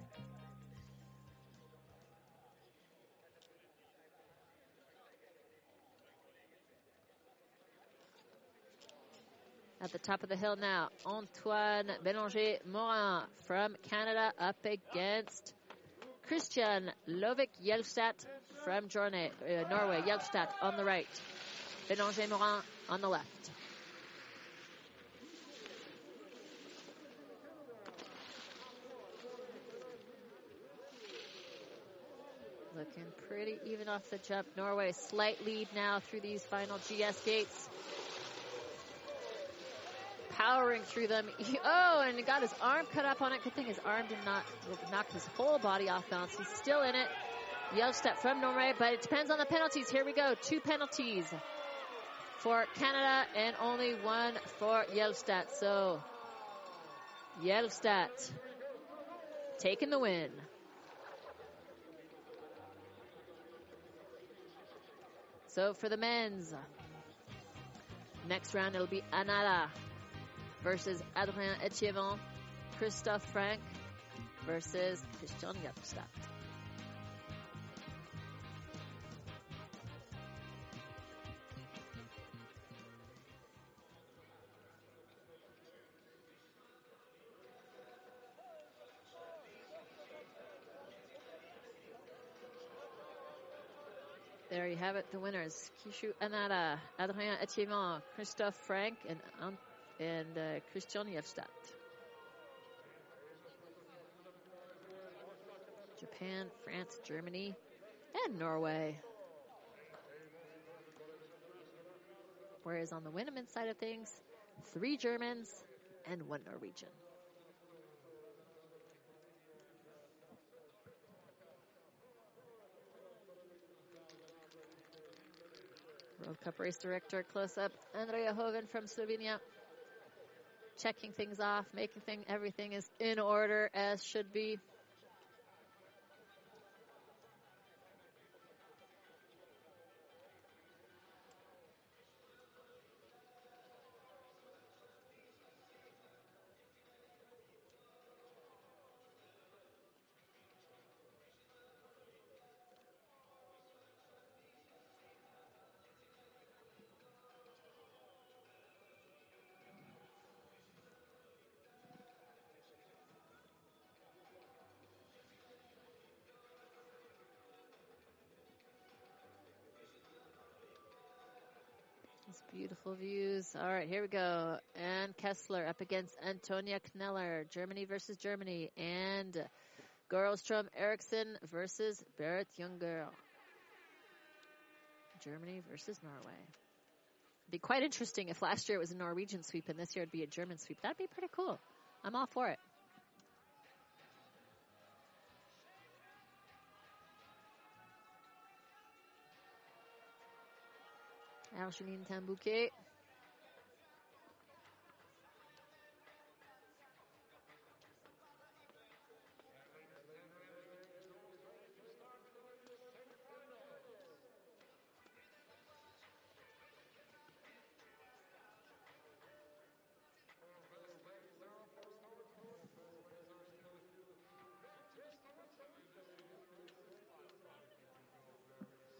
At the top of the hill now, Antoine Bélanger Morin from Canada up against Christian Lovic Hjelstad from Jorne, uh, Norway. Hjelstad on the right. Bélanger Morin on the left. Looking pretty even off the jump. Norway slight lead now through these final GS gates. Powering through them. Oh, and he got his arm cut up on it. Good thing his arm did not knock his whole body off balance. He's still in it. Hjelstad from Norway, but it depends on the penalties. Here we go. Two penalties for Canada and only one for Hjelstad. So Hjelstad taking the win. So for the men's, next round it'll be Anada versus Adrien Etievant, Christophe Frank versus Christian Hjelstad. You have it, the winners. Kishu Anada, Adrien Etievant, Christophe Frank, and, um, and uh, Christian Hjelstad. Japan, France, Germany, and Norway. Whereas on the women's side of things, three Germans and one Norwegian. World Cup race director close up, Andrea Hoven from Slovenia. Checking things off, making thing everything is in order as should be. Views. All right, here we go. Ann Kessler up against Antonia Kneller. Germany versus Germany. And Goril Strøm Eriksson versus Berit Junger. Germany versus Norway. It'd be quite interesting if last year it was a Norwegian sweep and this year it'd be a German sweep. That'd be pretty cool. I'm all for it. Tan-Bouquet.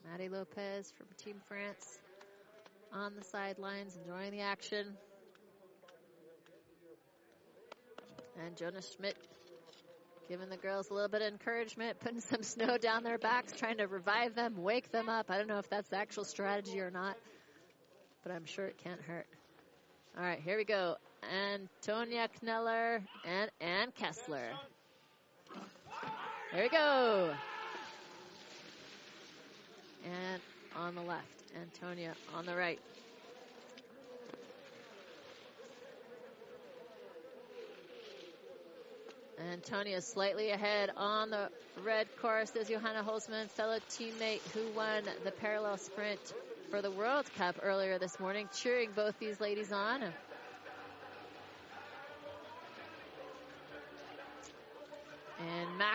Maddie Lopez from Team France on the sidelines, enjoying the action. And Jonas Schmidt giving the girls a little bit of encouragement, putting some snow down their backs, trying to revive them, wake them up. I don't know if that's the actual strategy or not, but I'm sure it can't hurt. All right, here we go. Antonia Kneller and Ann Kessler. There we go. And on the left. Antonia on the right. Antonia slightly ahead on the red course is Johanna Holzmann, fellow teammate who won the parallel sprint for the World Cup earlier this morning, cheering both these ladies on.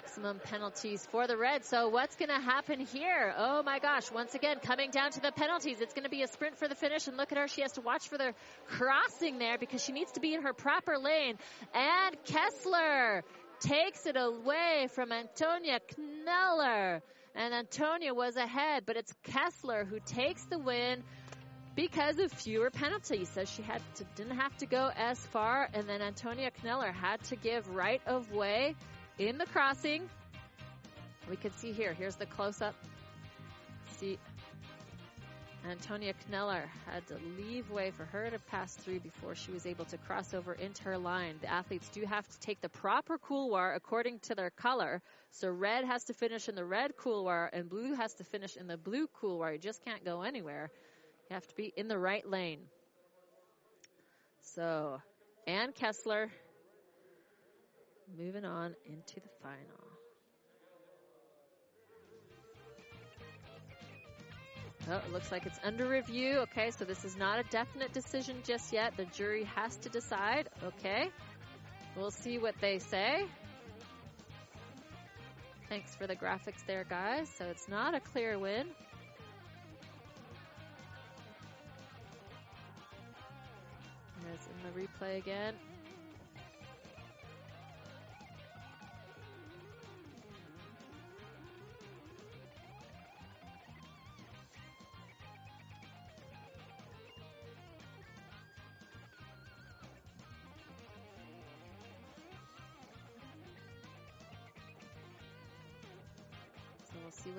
Maximum penalties for the Reds. So what's going to happen here? Oh my gosh, once again, coming down to the penalties. It's going to be a sprint for the finish and look at her. She has to watch for the crossing there because she needs to be in her proper lane. And Kessler takes it away from Antonia Kneller. And Antonia was ahead, but it's Kessler who takes the win because of fewer penalties. So she had to, didn't have to go as far, and then Antonia Kneller had to give right of way in the crossing. We can see here. Here's the close up. See, Antonia Kneller had to leave way for her to pass through before she was able to cross over into her line. The athletes do have to take the proper couloir according to their color. So red has to finish in the red couloir and blue has to finish in the blue couloir. You just can't go anywhere. You have to be in the right lane. So, Ann Kessler moving on into the final. Oh, it looks like it's under review. Okay, so this is not a definite decision just yet. The jury has to decide. Okay, we'll see what they say. Thanks for the graphics there, guys. So it's not a clear win. There's in the replay again.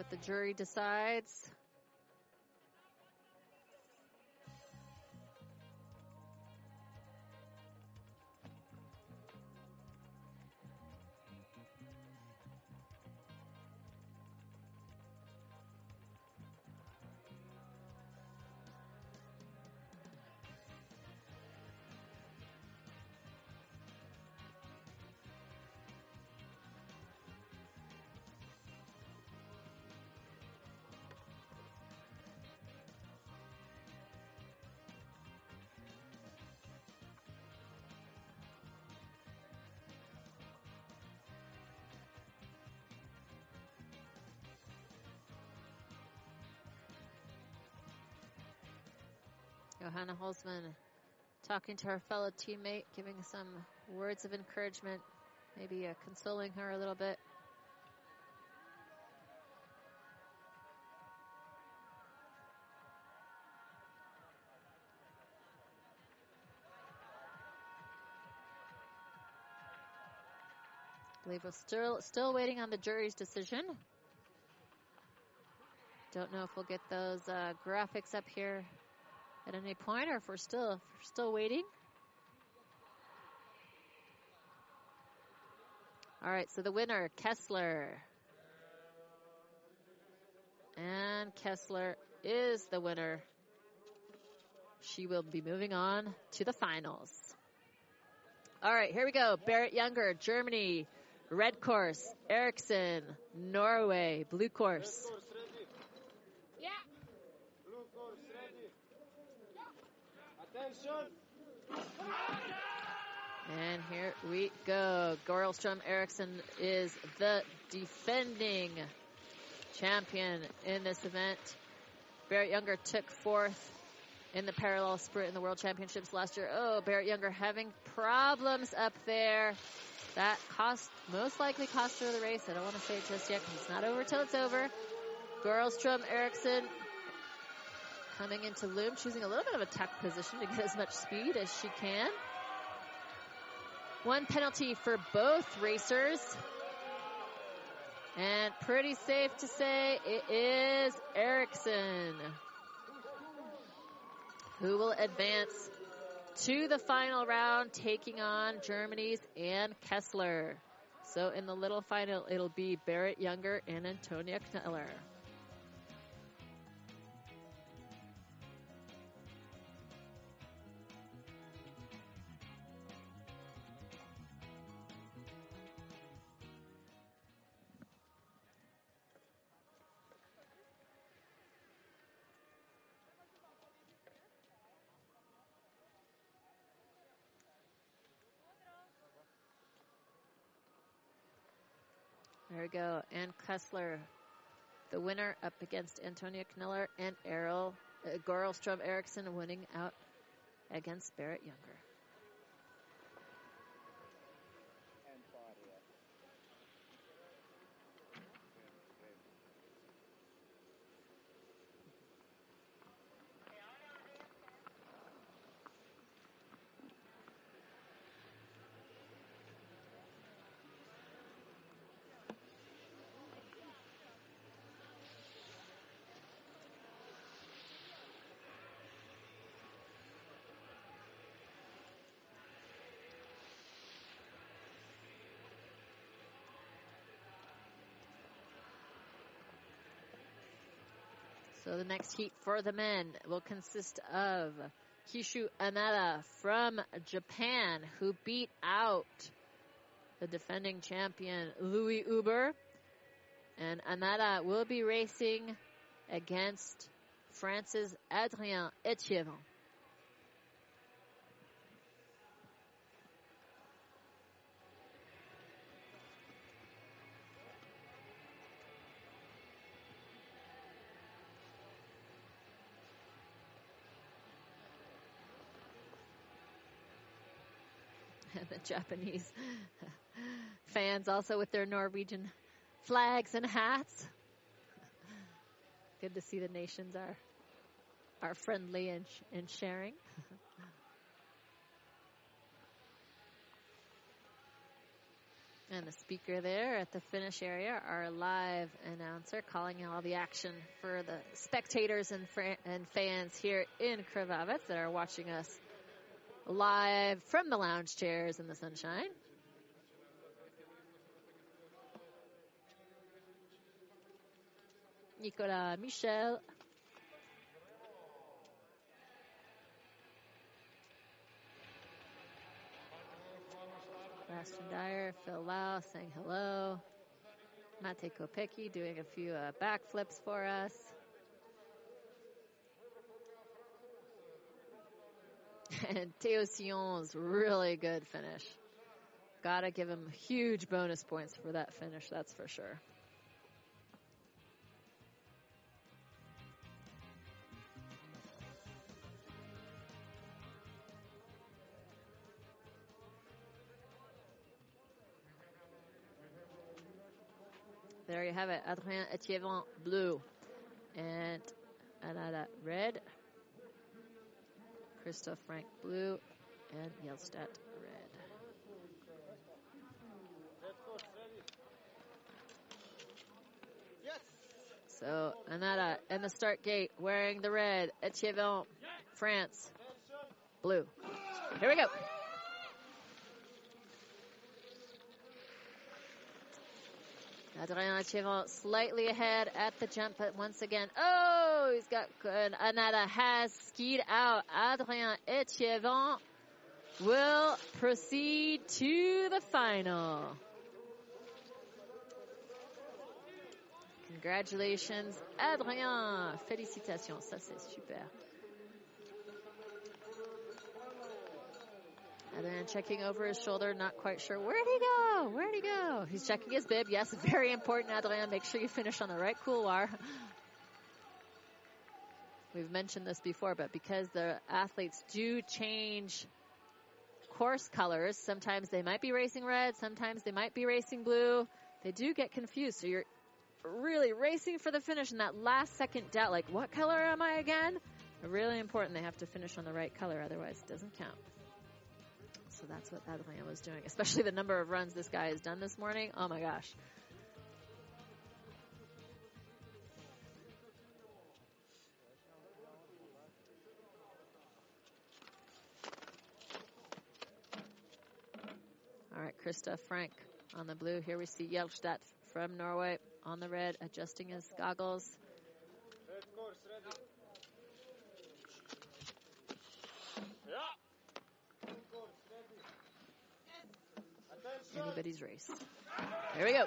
What the jury decides. Johanna Holzmann talking to her fellow teammate, giving some words of encouragement, maybe uh, consoling her a little bit. I believe we're still still waiting on the jury's decision. Don't know if we'll get those uh, graphics up here at any point, or if we're still if we're still waiting. All right, so the winner, Kessler. And Kessler is the winner. She will be moving on to the finals. All right, here we go. Berit Junger, Germany. Red course, Eriksson, Norway. Blue course. Red course ready. Yeah. Blue course ready. Attention. And here we go. Goril Strøm Eriksson is the defending champion in this event. Berit Junger took fourth in the parallel sprint in the World Championships last year. Oh, Berit Junger having problems up there. That cost, most likely cost her the race. I don't want to say it just yet because it's not over till it's over. Goril Strøm Eriksson coming into loom, choosing a little bit of a tuck position to get as much speed as she can. One penalty for both racers. And pretty safe to say it is Eriksson who will advance to the final round, taking on Germany's Ann Kessler. So in the little final, it'll be Berit Junger and Antonia Kneller. There we go. Ann Kessler, the winner up against Antonia Kneller and Errol uh, Goril Strøm Eriksson winning out against Berit Junger. So the next heat for the men will consist of Kishu Anada from Japan, who beat out the defending champion Louis Huber. And Anada will be racing against France's Adrien Etievant. Japanese fans also with their Norwegian flags and hats. Good to see the nations are are friendly and sh- and sharing. and the speaker there at the finish area, our live announcer, calling all the action for the spectators and and fans here in Krvavec that are watching us live from the lounge chairs in the sunshine. Nicolas Michel. Bastion Dyer, Phil Lau saying hello. Mate Kopecki doing a few uh, backflips for us. and Theo Sion's really good finish. Gotta give him huge bonus points for that finish, that's for sure. There you have it, Adrien Etievant blue and Anada red. Christoph Frank blue and Hjelstad red. Red course ready. Yes. So Anada in the start gate wearing the red. Etievant, France, blue. Here we go. Adrien Etievant slightly ahead at the jump, but once again, oh, he's got good. Anada has skied out. Adrien Etievant will proceed to the final. Congratulations, Adrien. Félicitations, ça c'est super. And then checking over his shoulder, not quite sure. Where'd he go? Where'd he go? He's checking his bib. Yes, very important, Adrien. Make sure you finish on the right couloir. We've mentioned this before, but because the athletes do change course colors, sometimes they might be racing red, sometimes they might be racing blue. They do get confused. So you're really racing for the finish in that last second doubt, like, what color am I again? Really important. They have to finish on the right color, otherwise it doesn't count. So that's what Adrien was doing, especially the number of runs this guy has done this morning. Oh my gosh. Krista Frank on the blue. Here we see Hjelstad from Norway on the red, adjusting his goggles. Anybody's race. There we go.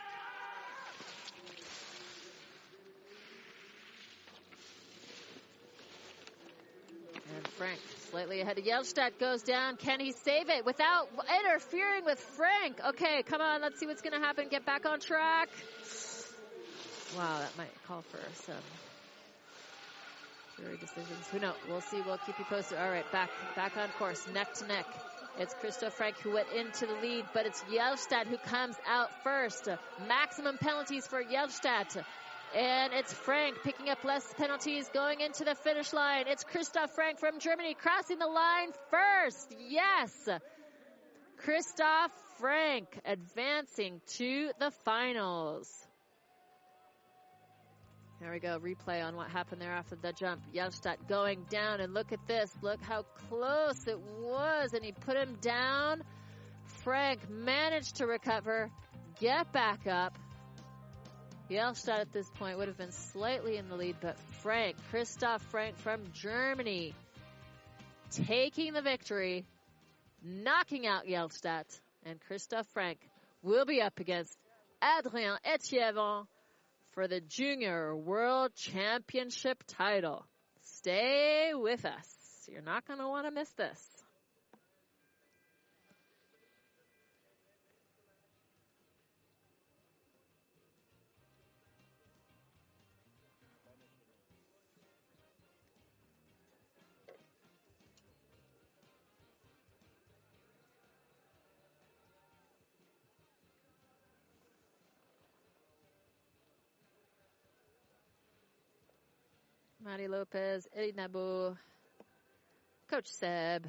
And Frank slightly ahead of Hjelstad goes down. Can he save it without interfering with Frank? Okay, come on, let's see what's going to happen. Get back on track. Wow, that might call for some jury decisions. Who knows? We'll see. We'll keep you posted. All right, back back on course, neck to neck. It's Christoph Frank who went into the lead, but it's Hjelstad who comes out first. Maximum penalties for Hjelstad. And it's Frank picking up less penalties going into the finish line. It's Christoph Frank from Germany crossing the line first. Yes. Christoph Frank advancing to the finals. There we go. Replay on what happened there after the jump. Hjelstad going down, and look at this. Look how close it was, and he put him down. Frank managed to recover, get back up, Hjelstad at this point would have been slightly in the lead, but Frank, Christoph Frank from Germany, taking the victory, knocking out Hjelstad, and Christoph Frank will be up against Adrien Etievant for the Junior World Championship title. Stay with us. You're not going to want to miss this. Mari Lopez, Eddie Nabu, Coach Seb.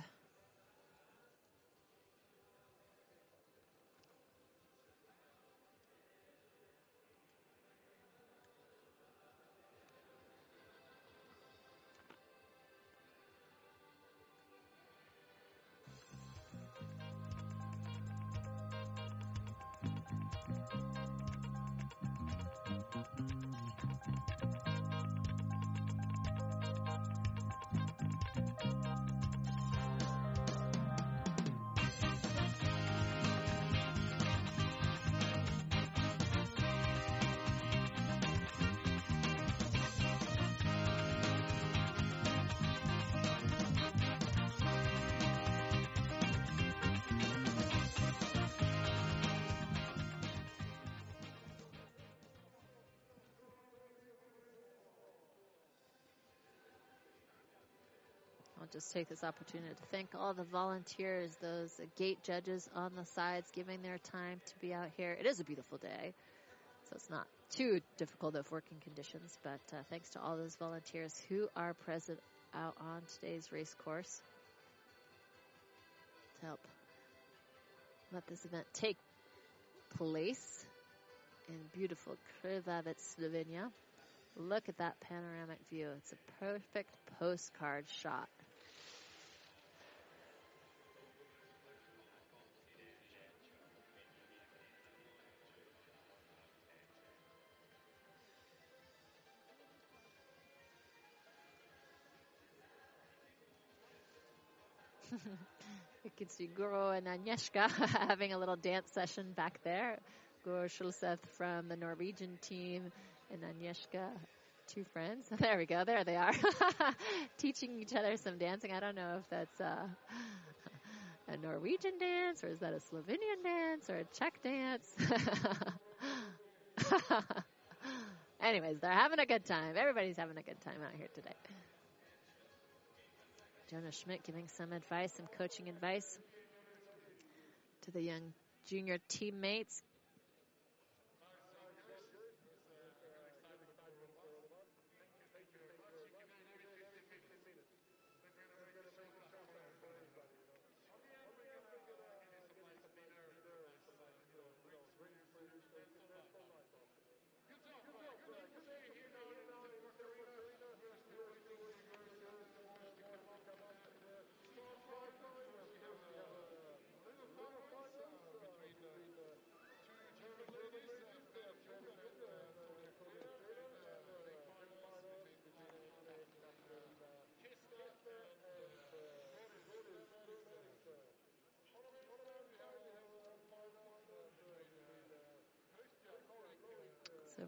Take this opportunity to thank all the volunteers, those gate judges on the sides giving their time to be out here. It is a beautiful day, so it's not too difficult of working conditions, but uh, thanks to all those volunteers who are present out on today's race course to help let this event take place in beautiful Krvavec, Slovenia. Look at that panoramic view. It's a perfect postcard shot. you can see Guro and Agnieszka having a little dance session back there. Guro Schulseth from the Norwegian team and Agnieszka, two friends. There we go. There they are. Teaching each other some dancing. I don't know if that's uh, a Norwegian dance or is that a Slovenian dance or a Czech dance. Anyways, they're having a good time. Everybody's having a good time out here today. Jonah Schmidt giving some advice, some coaching advice to the young junior teammates.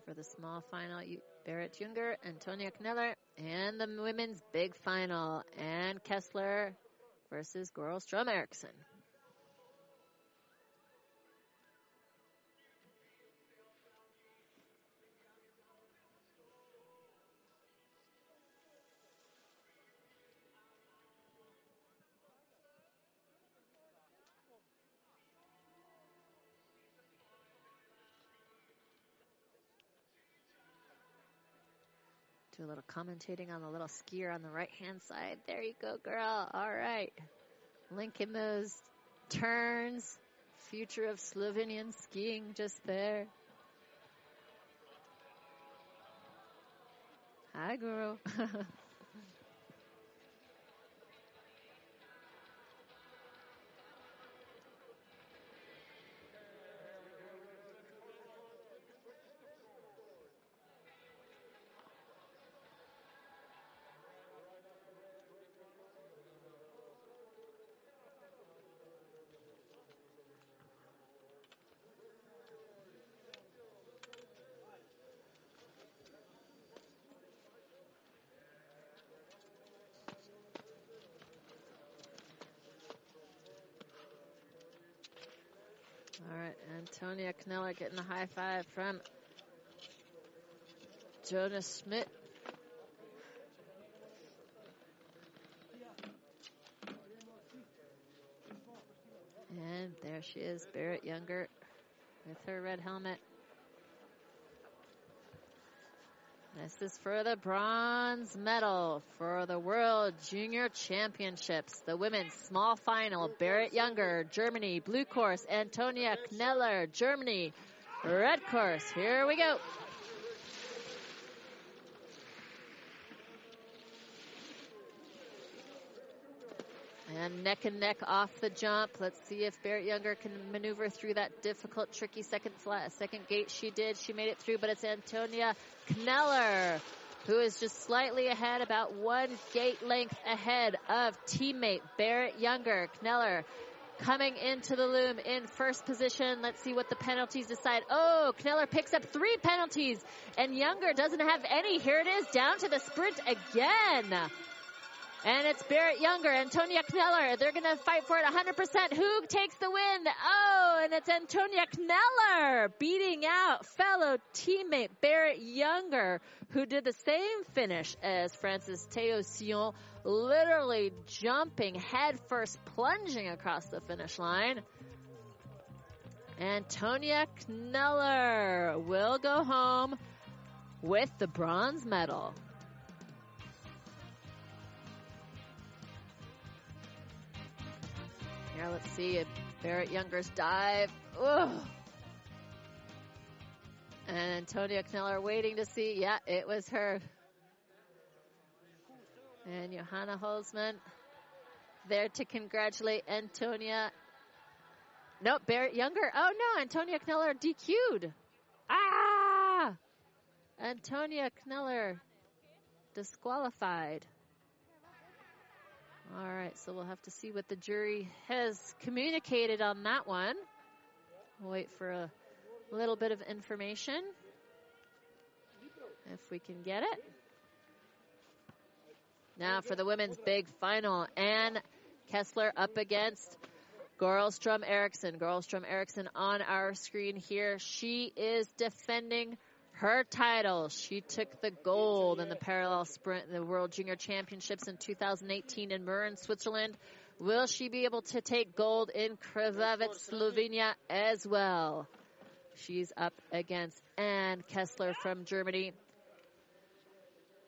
For the small final, Berit Junger, Antonia Kneller, and the women's big final, Ann Kessler versus Goril Strøm Eriksson. Do a little commentating on the little skier on the right hand side. There you go, girl. All right. Linking those turns. Future of Slovenian skiing just there. Hi, girl. All right, Antonia Kneller getting the high five from Jonas Schmidt. And there she is, Berit Junger with her red helmet. This is for the bronze medal for the World Junior Championships. The women's small final, Berit Junger, Germany, blue course, Antonia Kneller, Germany, red course. Here we go. And neck and neck off the jump. Let's see if Berit Junger can maneuver through that difficult, tricky second flat, second gate. She did. She made it through, but it's Antonia Kneller who is just slightly ahead, about one gate length ahead of teammate Berit Junger. Kneller coming into the loom in first position. Let's see what the penalties decide. Oh, Kneller picks up three penalties and Junger doesn't have any. Here it is down to the sprint again. And it's Berit Junger, Antonia Kneller. They're going to fight for it 100%. Who takes the win? Oh, and it's Antonia Kneller beating out fellow teammate Berit Junger, who did the same finish as Francis Théo Sion, literally jumping headfirst, plunging across the finish line. Antonia Kneller will go home with the bronze medal. Here, let's see Berit Junger's dive. Ugh. And Antonia Kneller waiting to see. Yeah, it was her. And Johanna Holzmann there to congratulate Antonia. Nope, Berit Junger. Oh no, Antonia Kneller DQ'd. Ah! Antonia Kneller disqualified. All right, so we'll have to see what the jury has communicated on that one. We'll wait for a little bit of information if we can get it. Now for the women's big final, Ann Kessler up against Goril Strøm Eriksson. Goril Strøm Eriksson on our screen here. She is defending her title. She took the gold in the parallel sprint in the World Junior Championships in 2018 in Mürren, Switzerland. Will she be able to take gold in Krvavec, Slovenia as well? She's up against Ann Kessler from Germany.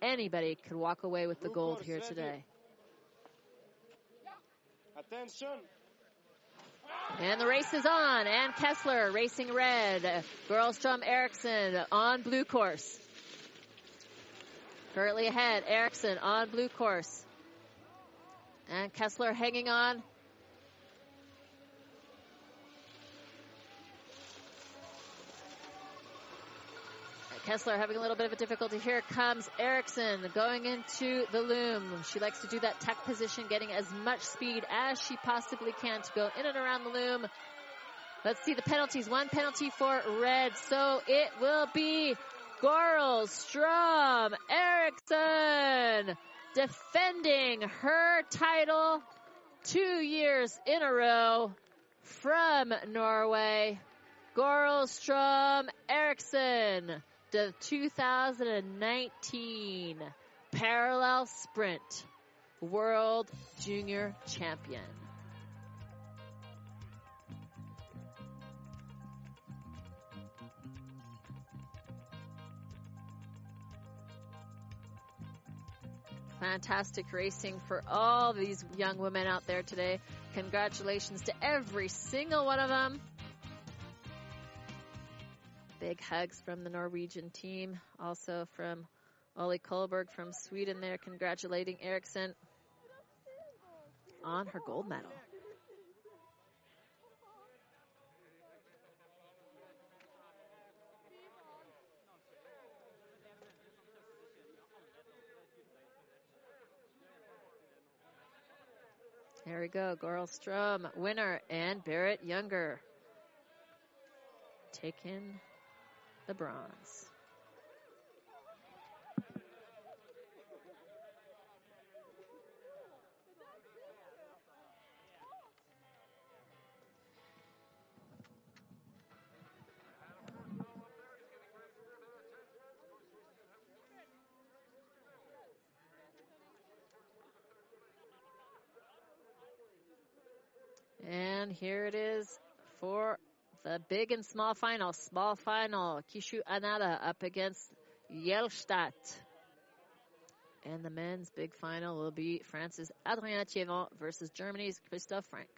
Anybody could walk away with the gold here today. Attention. And the race is on. Ann Kessler racing red. Goril Strøm Eriksson on blue course. Currently ahead, Eriksson on blue course. And Kessler hanging on. Kessler having a little bit of a difficulty. Here comes Eriksson going into the loom. She likes to do that tech position, getting as much speed as she possibly can to go in and around the loom. Let's see the penalties. One penalty for red. So it will be Goril Strøm Eriksson defending her title two years in a row from Norway. Goril Strøm Eriksson the 2019 Parallel Sprint World Junior Champion. Fantastic racing for all these young women out there today. Congratulations to every single one of them. Big hugs from the Norwegian team. Also from Ollie Kohlberg from Sweden there congratulating Eriksson on her gold medal. There we go. Goril Strøm, winner, and Berit Junger taking the bronze. And here it is for the big and small final. Small final. Kishu Anada up against Hjelstad. And the men's big final will be France's Adrien Etievant versus Germany's Christoph Frank.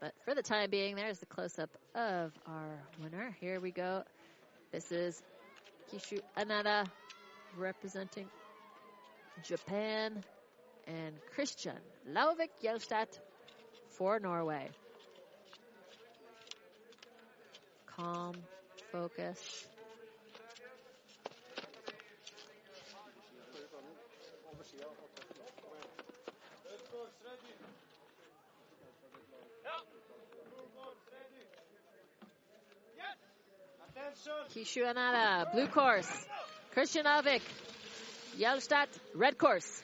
But for the time being, there's the close up of our winner. Here we go. This is Kishu Anada representing Japan and Christian Lauvik Hjelstad for Norway. Calm, focus. Kishu Anada, blue course. Christian Lauvik, Hjelstad, red course.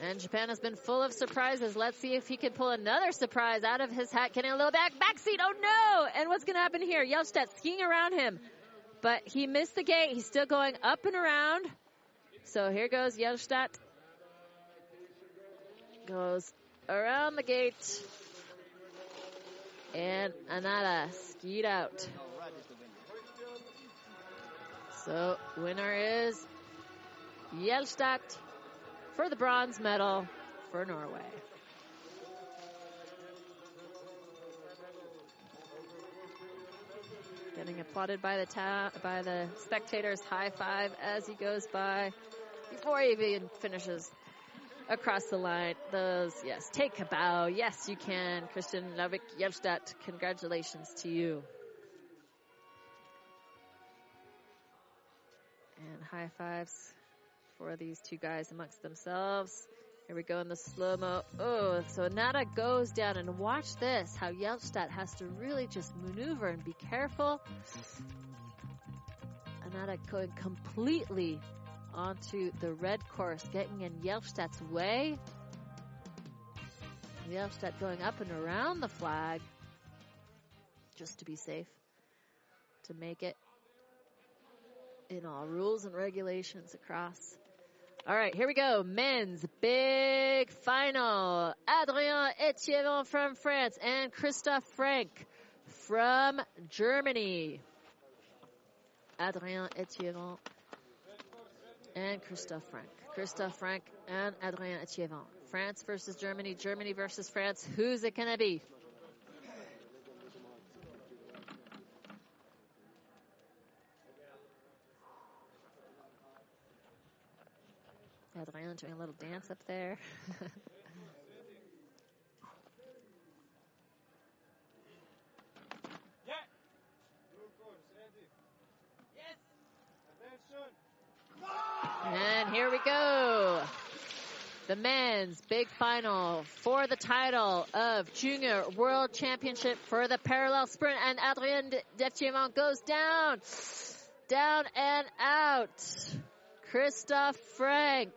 And Japan has been full of surprises. Let's see if he can pull another surprise out of his hat. Getting a little back backseat. Oh no! And what's going to happen here? Hjelstad skiing around him, but he missed the gate. He's still going up and around. So here goes Hjelstad. Goes around the gate. And Anada skied out. So winner is Hjelstad for the bronze medal for Norway. Getting applauded by the ta- by the spectators. High five as he goes by before he even finishes across the line. Those yes, take a bow. Yes, you can, Christian Lauvik Hjelstad. Congratulations to you. And high fives for these two guys amongst themselves. Here we go in the slow mo. Oh, so Nada goes down and watch this. How Hjelstad has to really just maneuver and be careful. Anada going completely onto the red course, getting in Hjelstad's way. Hjelstad going up and around the flag just to be safe, to make it in all rules and regulations across. All right, here we go. Men's big final. Adrien Etienne from France and Christoph Frank from Germany. Adrien Etienne and Christoph Frank. Christoph Frank and Adrien Etienne. France versus Germany, Germany versus France. Who's it going to be? Adrien doing a little dance up there. Yeah. Blue course ready. Yes. And here we go. The men's big final for the title of Junior World Championship for the parallel sprint. And Adrien Deftiemont goes down, down and out. Christoph Frank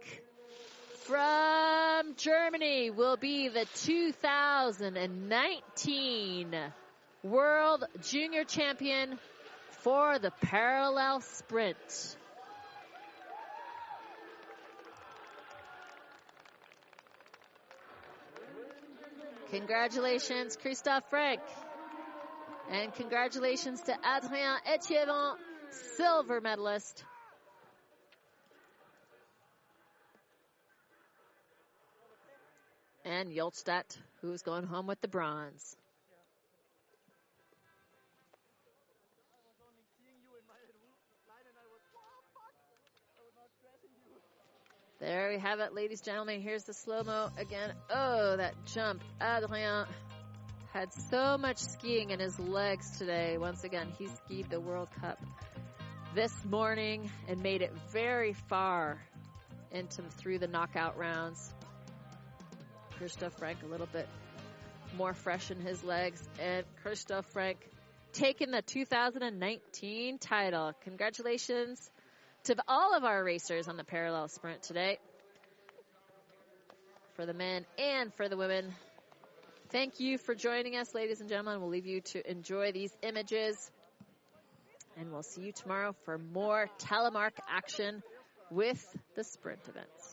from Germany will be the 2019 World Junior Champion for the parallel sprint. Congratulations, Christoph Frank. And congratulations to Adrien Etienne, silver medalist. And Hjelstad, who's going home with the bronze. There we have it, ladies and gentlemen. Here's the slow mo again. Oh, that jump. Adrien had so much skiing in his legs today. Once again, he skied the World Cup this morning and made it very far into through the knockout rounds. Christoph Frank a little bit more fresh in his legs, and Christoph Frank taking the 2019 title. Congratulations to all of our racers on the parallel sprint today. For the men and for the women. Thank you for joining us, ladies and gentlemen. We'll leave you to enjoy these images. And we'll see you tomorrow for more telemark action with the sprint events.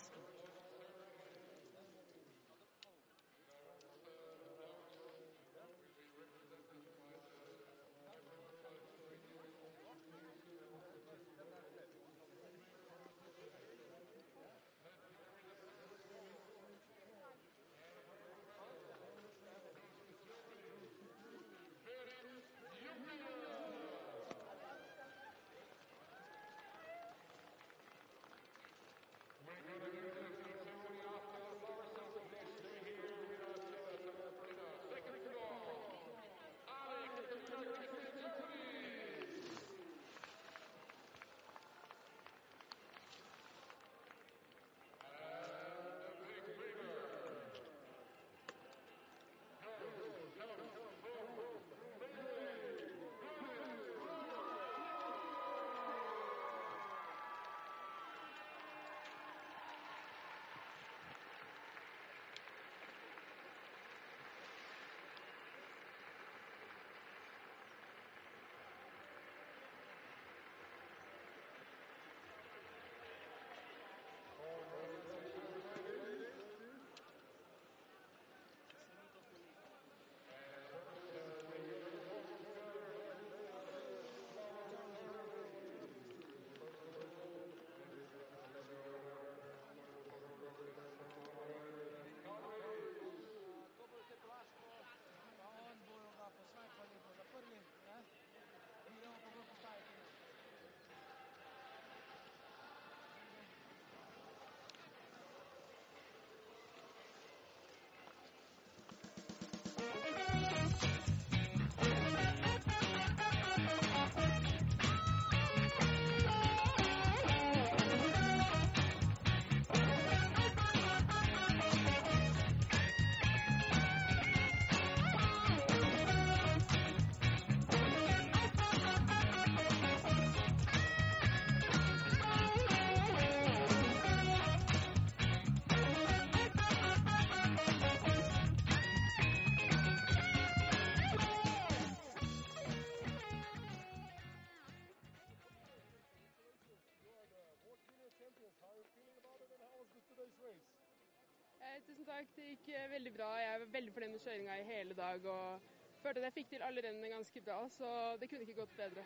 Tusen takk. Det gikk eh, veldig bra. Jeg var veldig fornøyd med kjøringa i hele dag. og følte at jeg fikk til alle rennene ganske bra, så det kunne ikke gått bedre.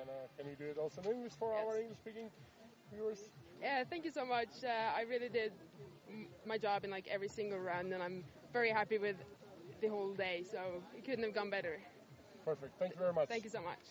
And uh, can you do it also in English for Yes. our English-speaking viewers? Yeah, thank you so much. Uh, I really did my job in like every single run, and I'm very happy with the whole day. So it couldn't have gone better. Perfect. Thank you very much. Thank you so much.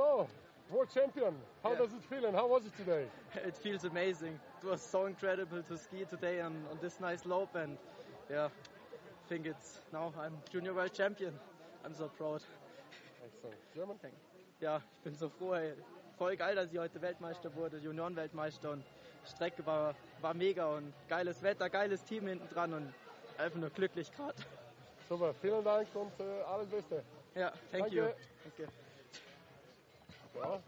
So, world champion. How Yeah. does it feel and how was it today? It feels amazing. It was so incredible to ski today on, on this nice slope, and yeah, I think it's now I'm junior world champion. I'm so proud. Excellent. German? Ja, ich bin so froh. Ey. Voll geil, dass ich heute Weltmeister wurde, Juniorenweltmeister und die Strecke war, war mega und geiles Wetter, geiles Team hinten dran und einfach nur glücklich gerade. Super, vielen Dank und äh, alles Beste. Ja, thank Danke. you. Danke. Ja,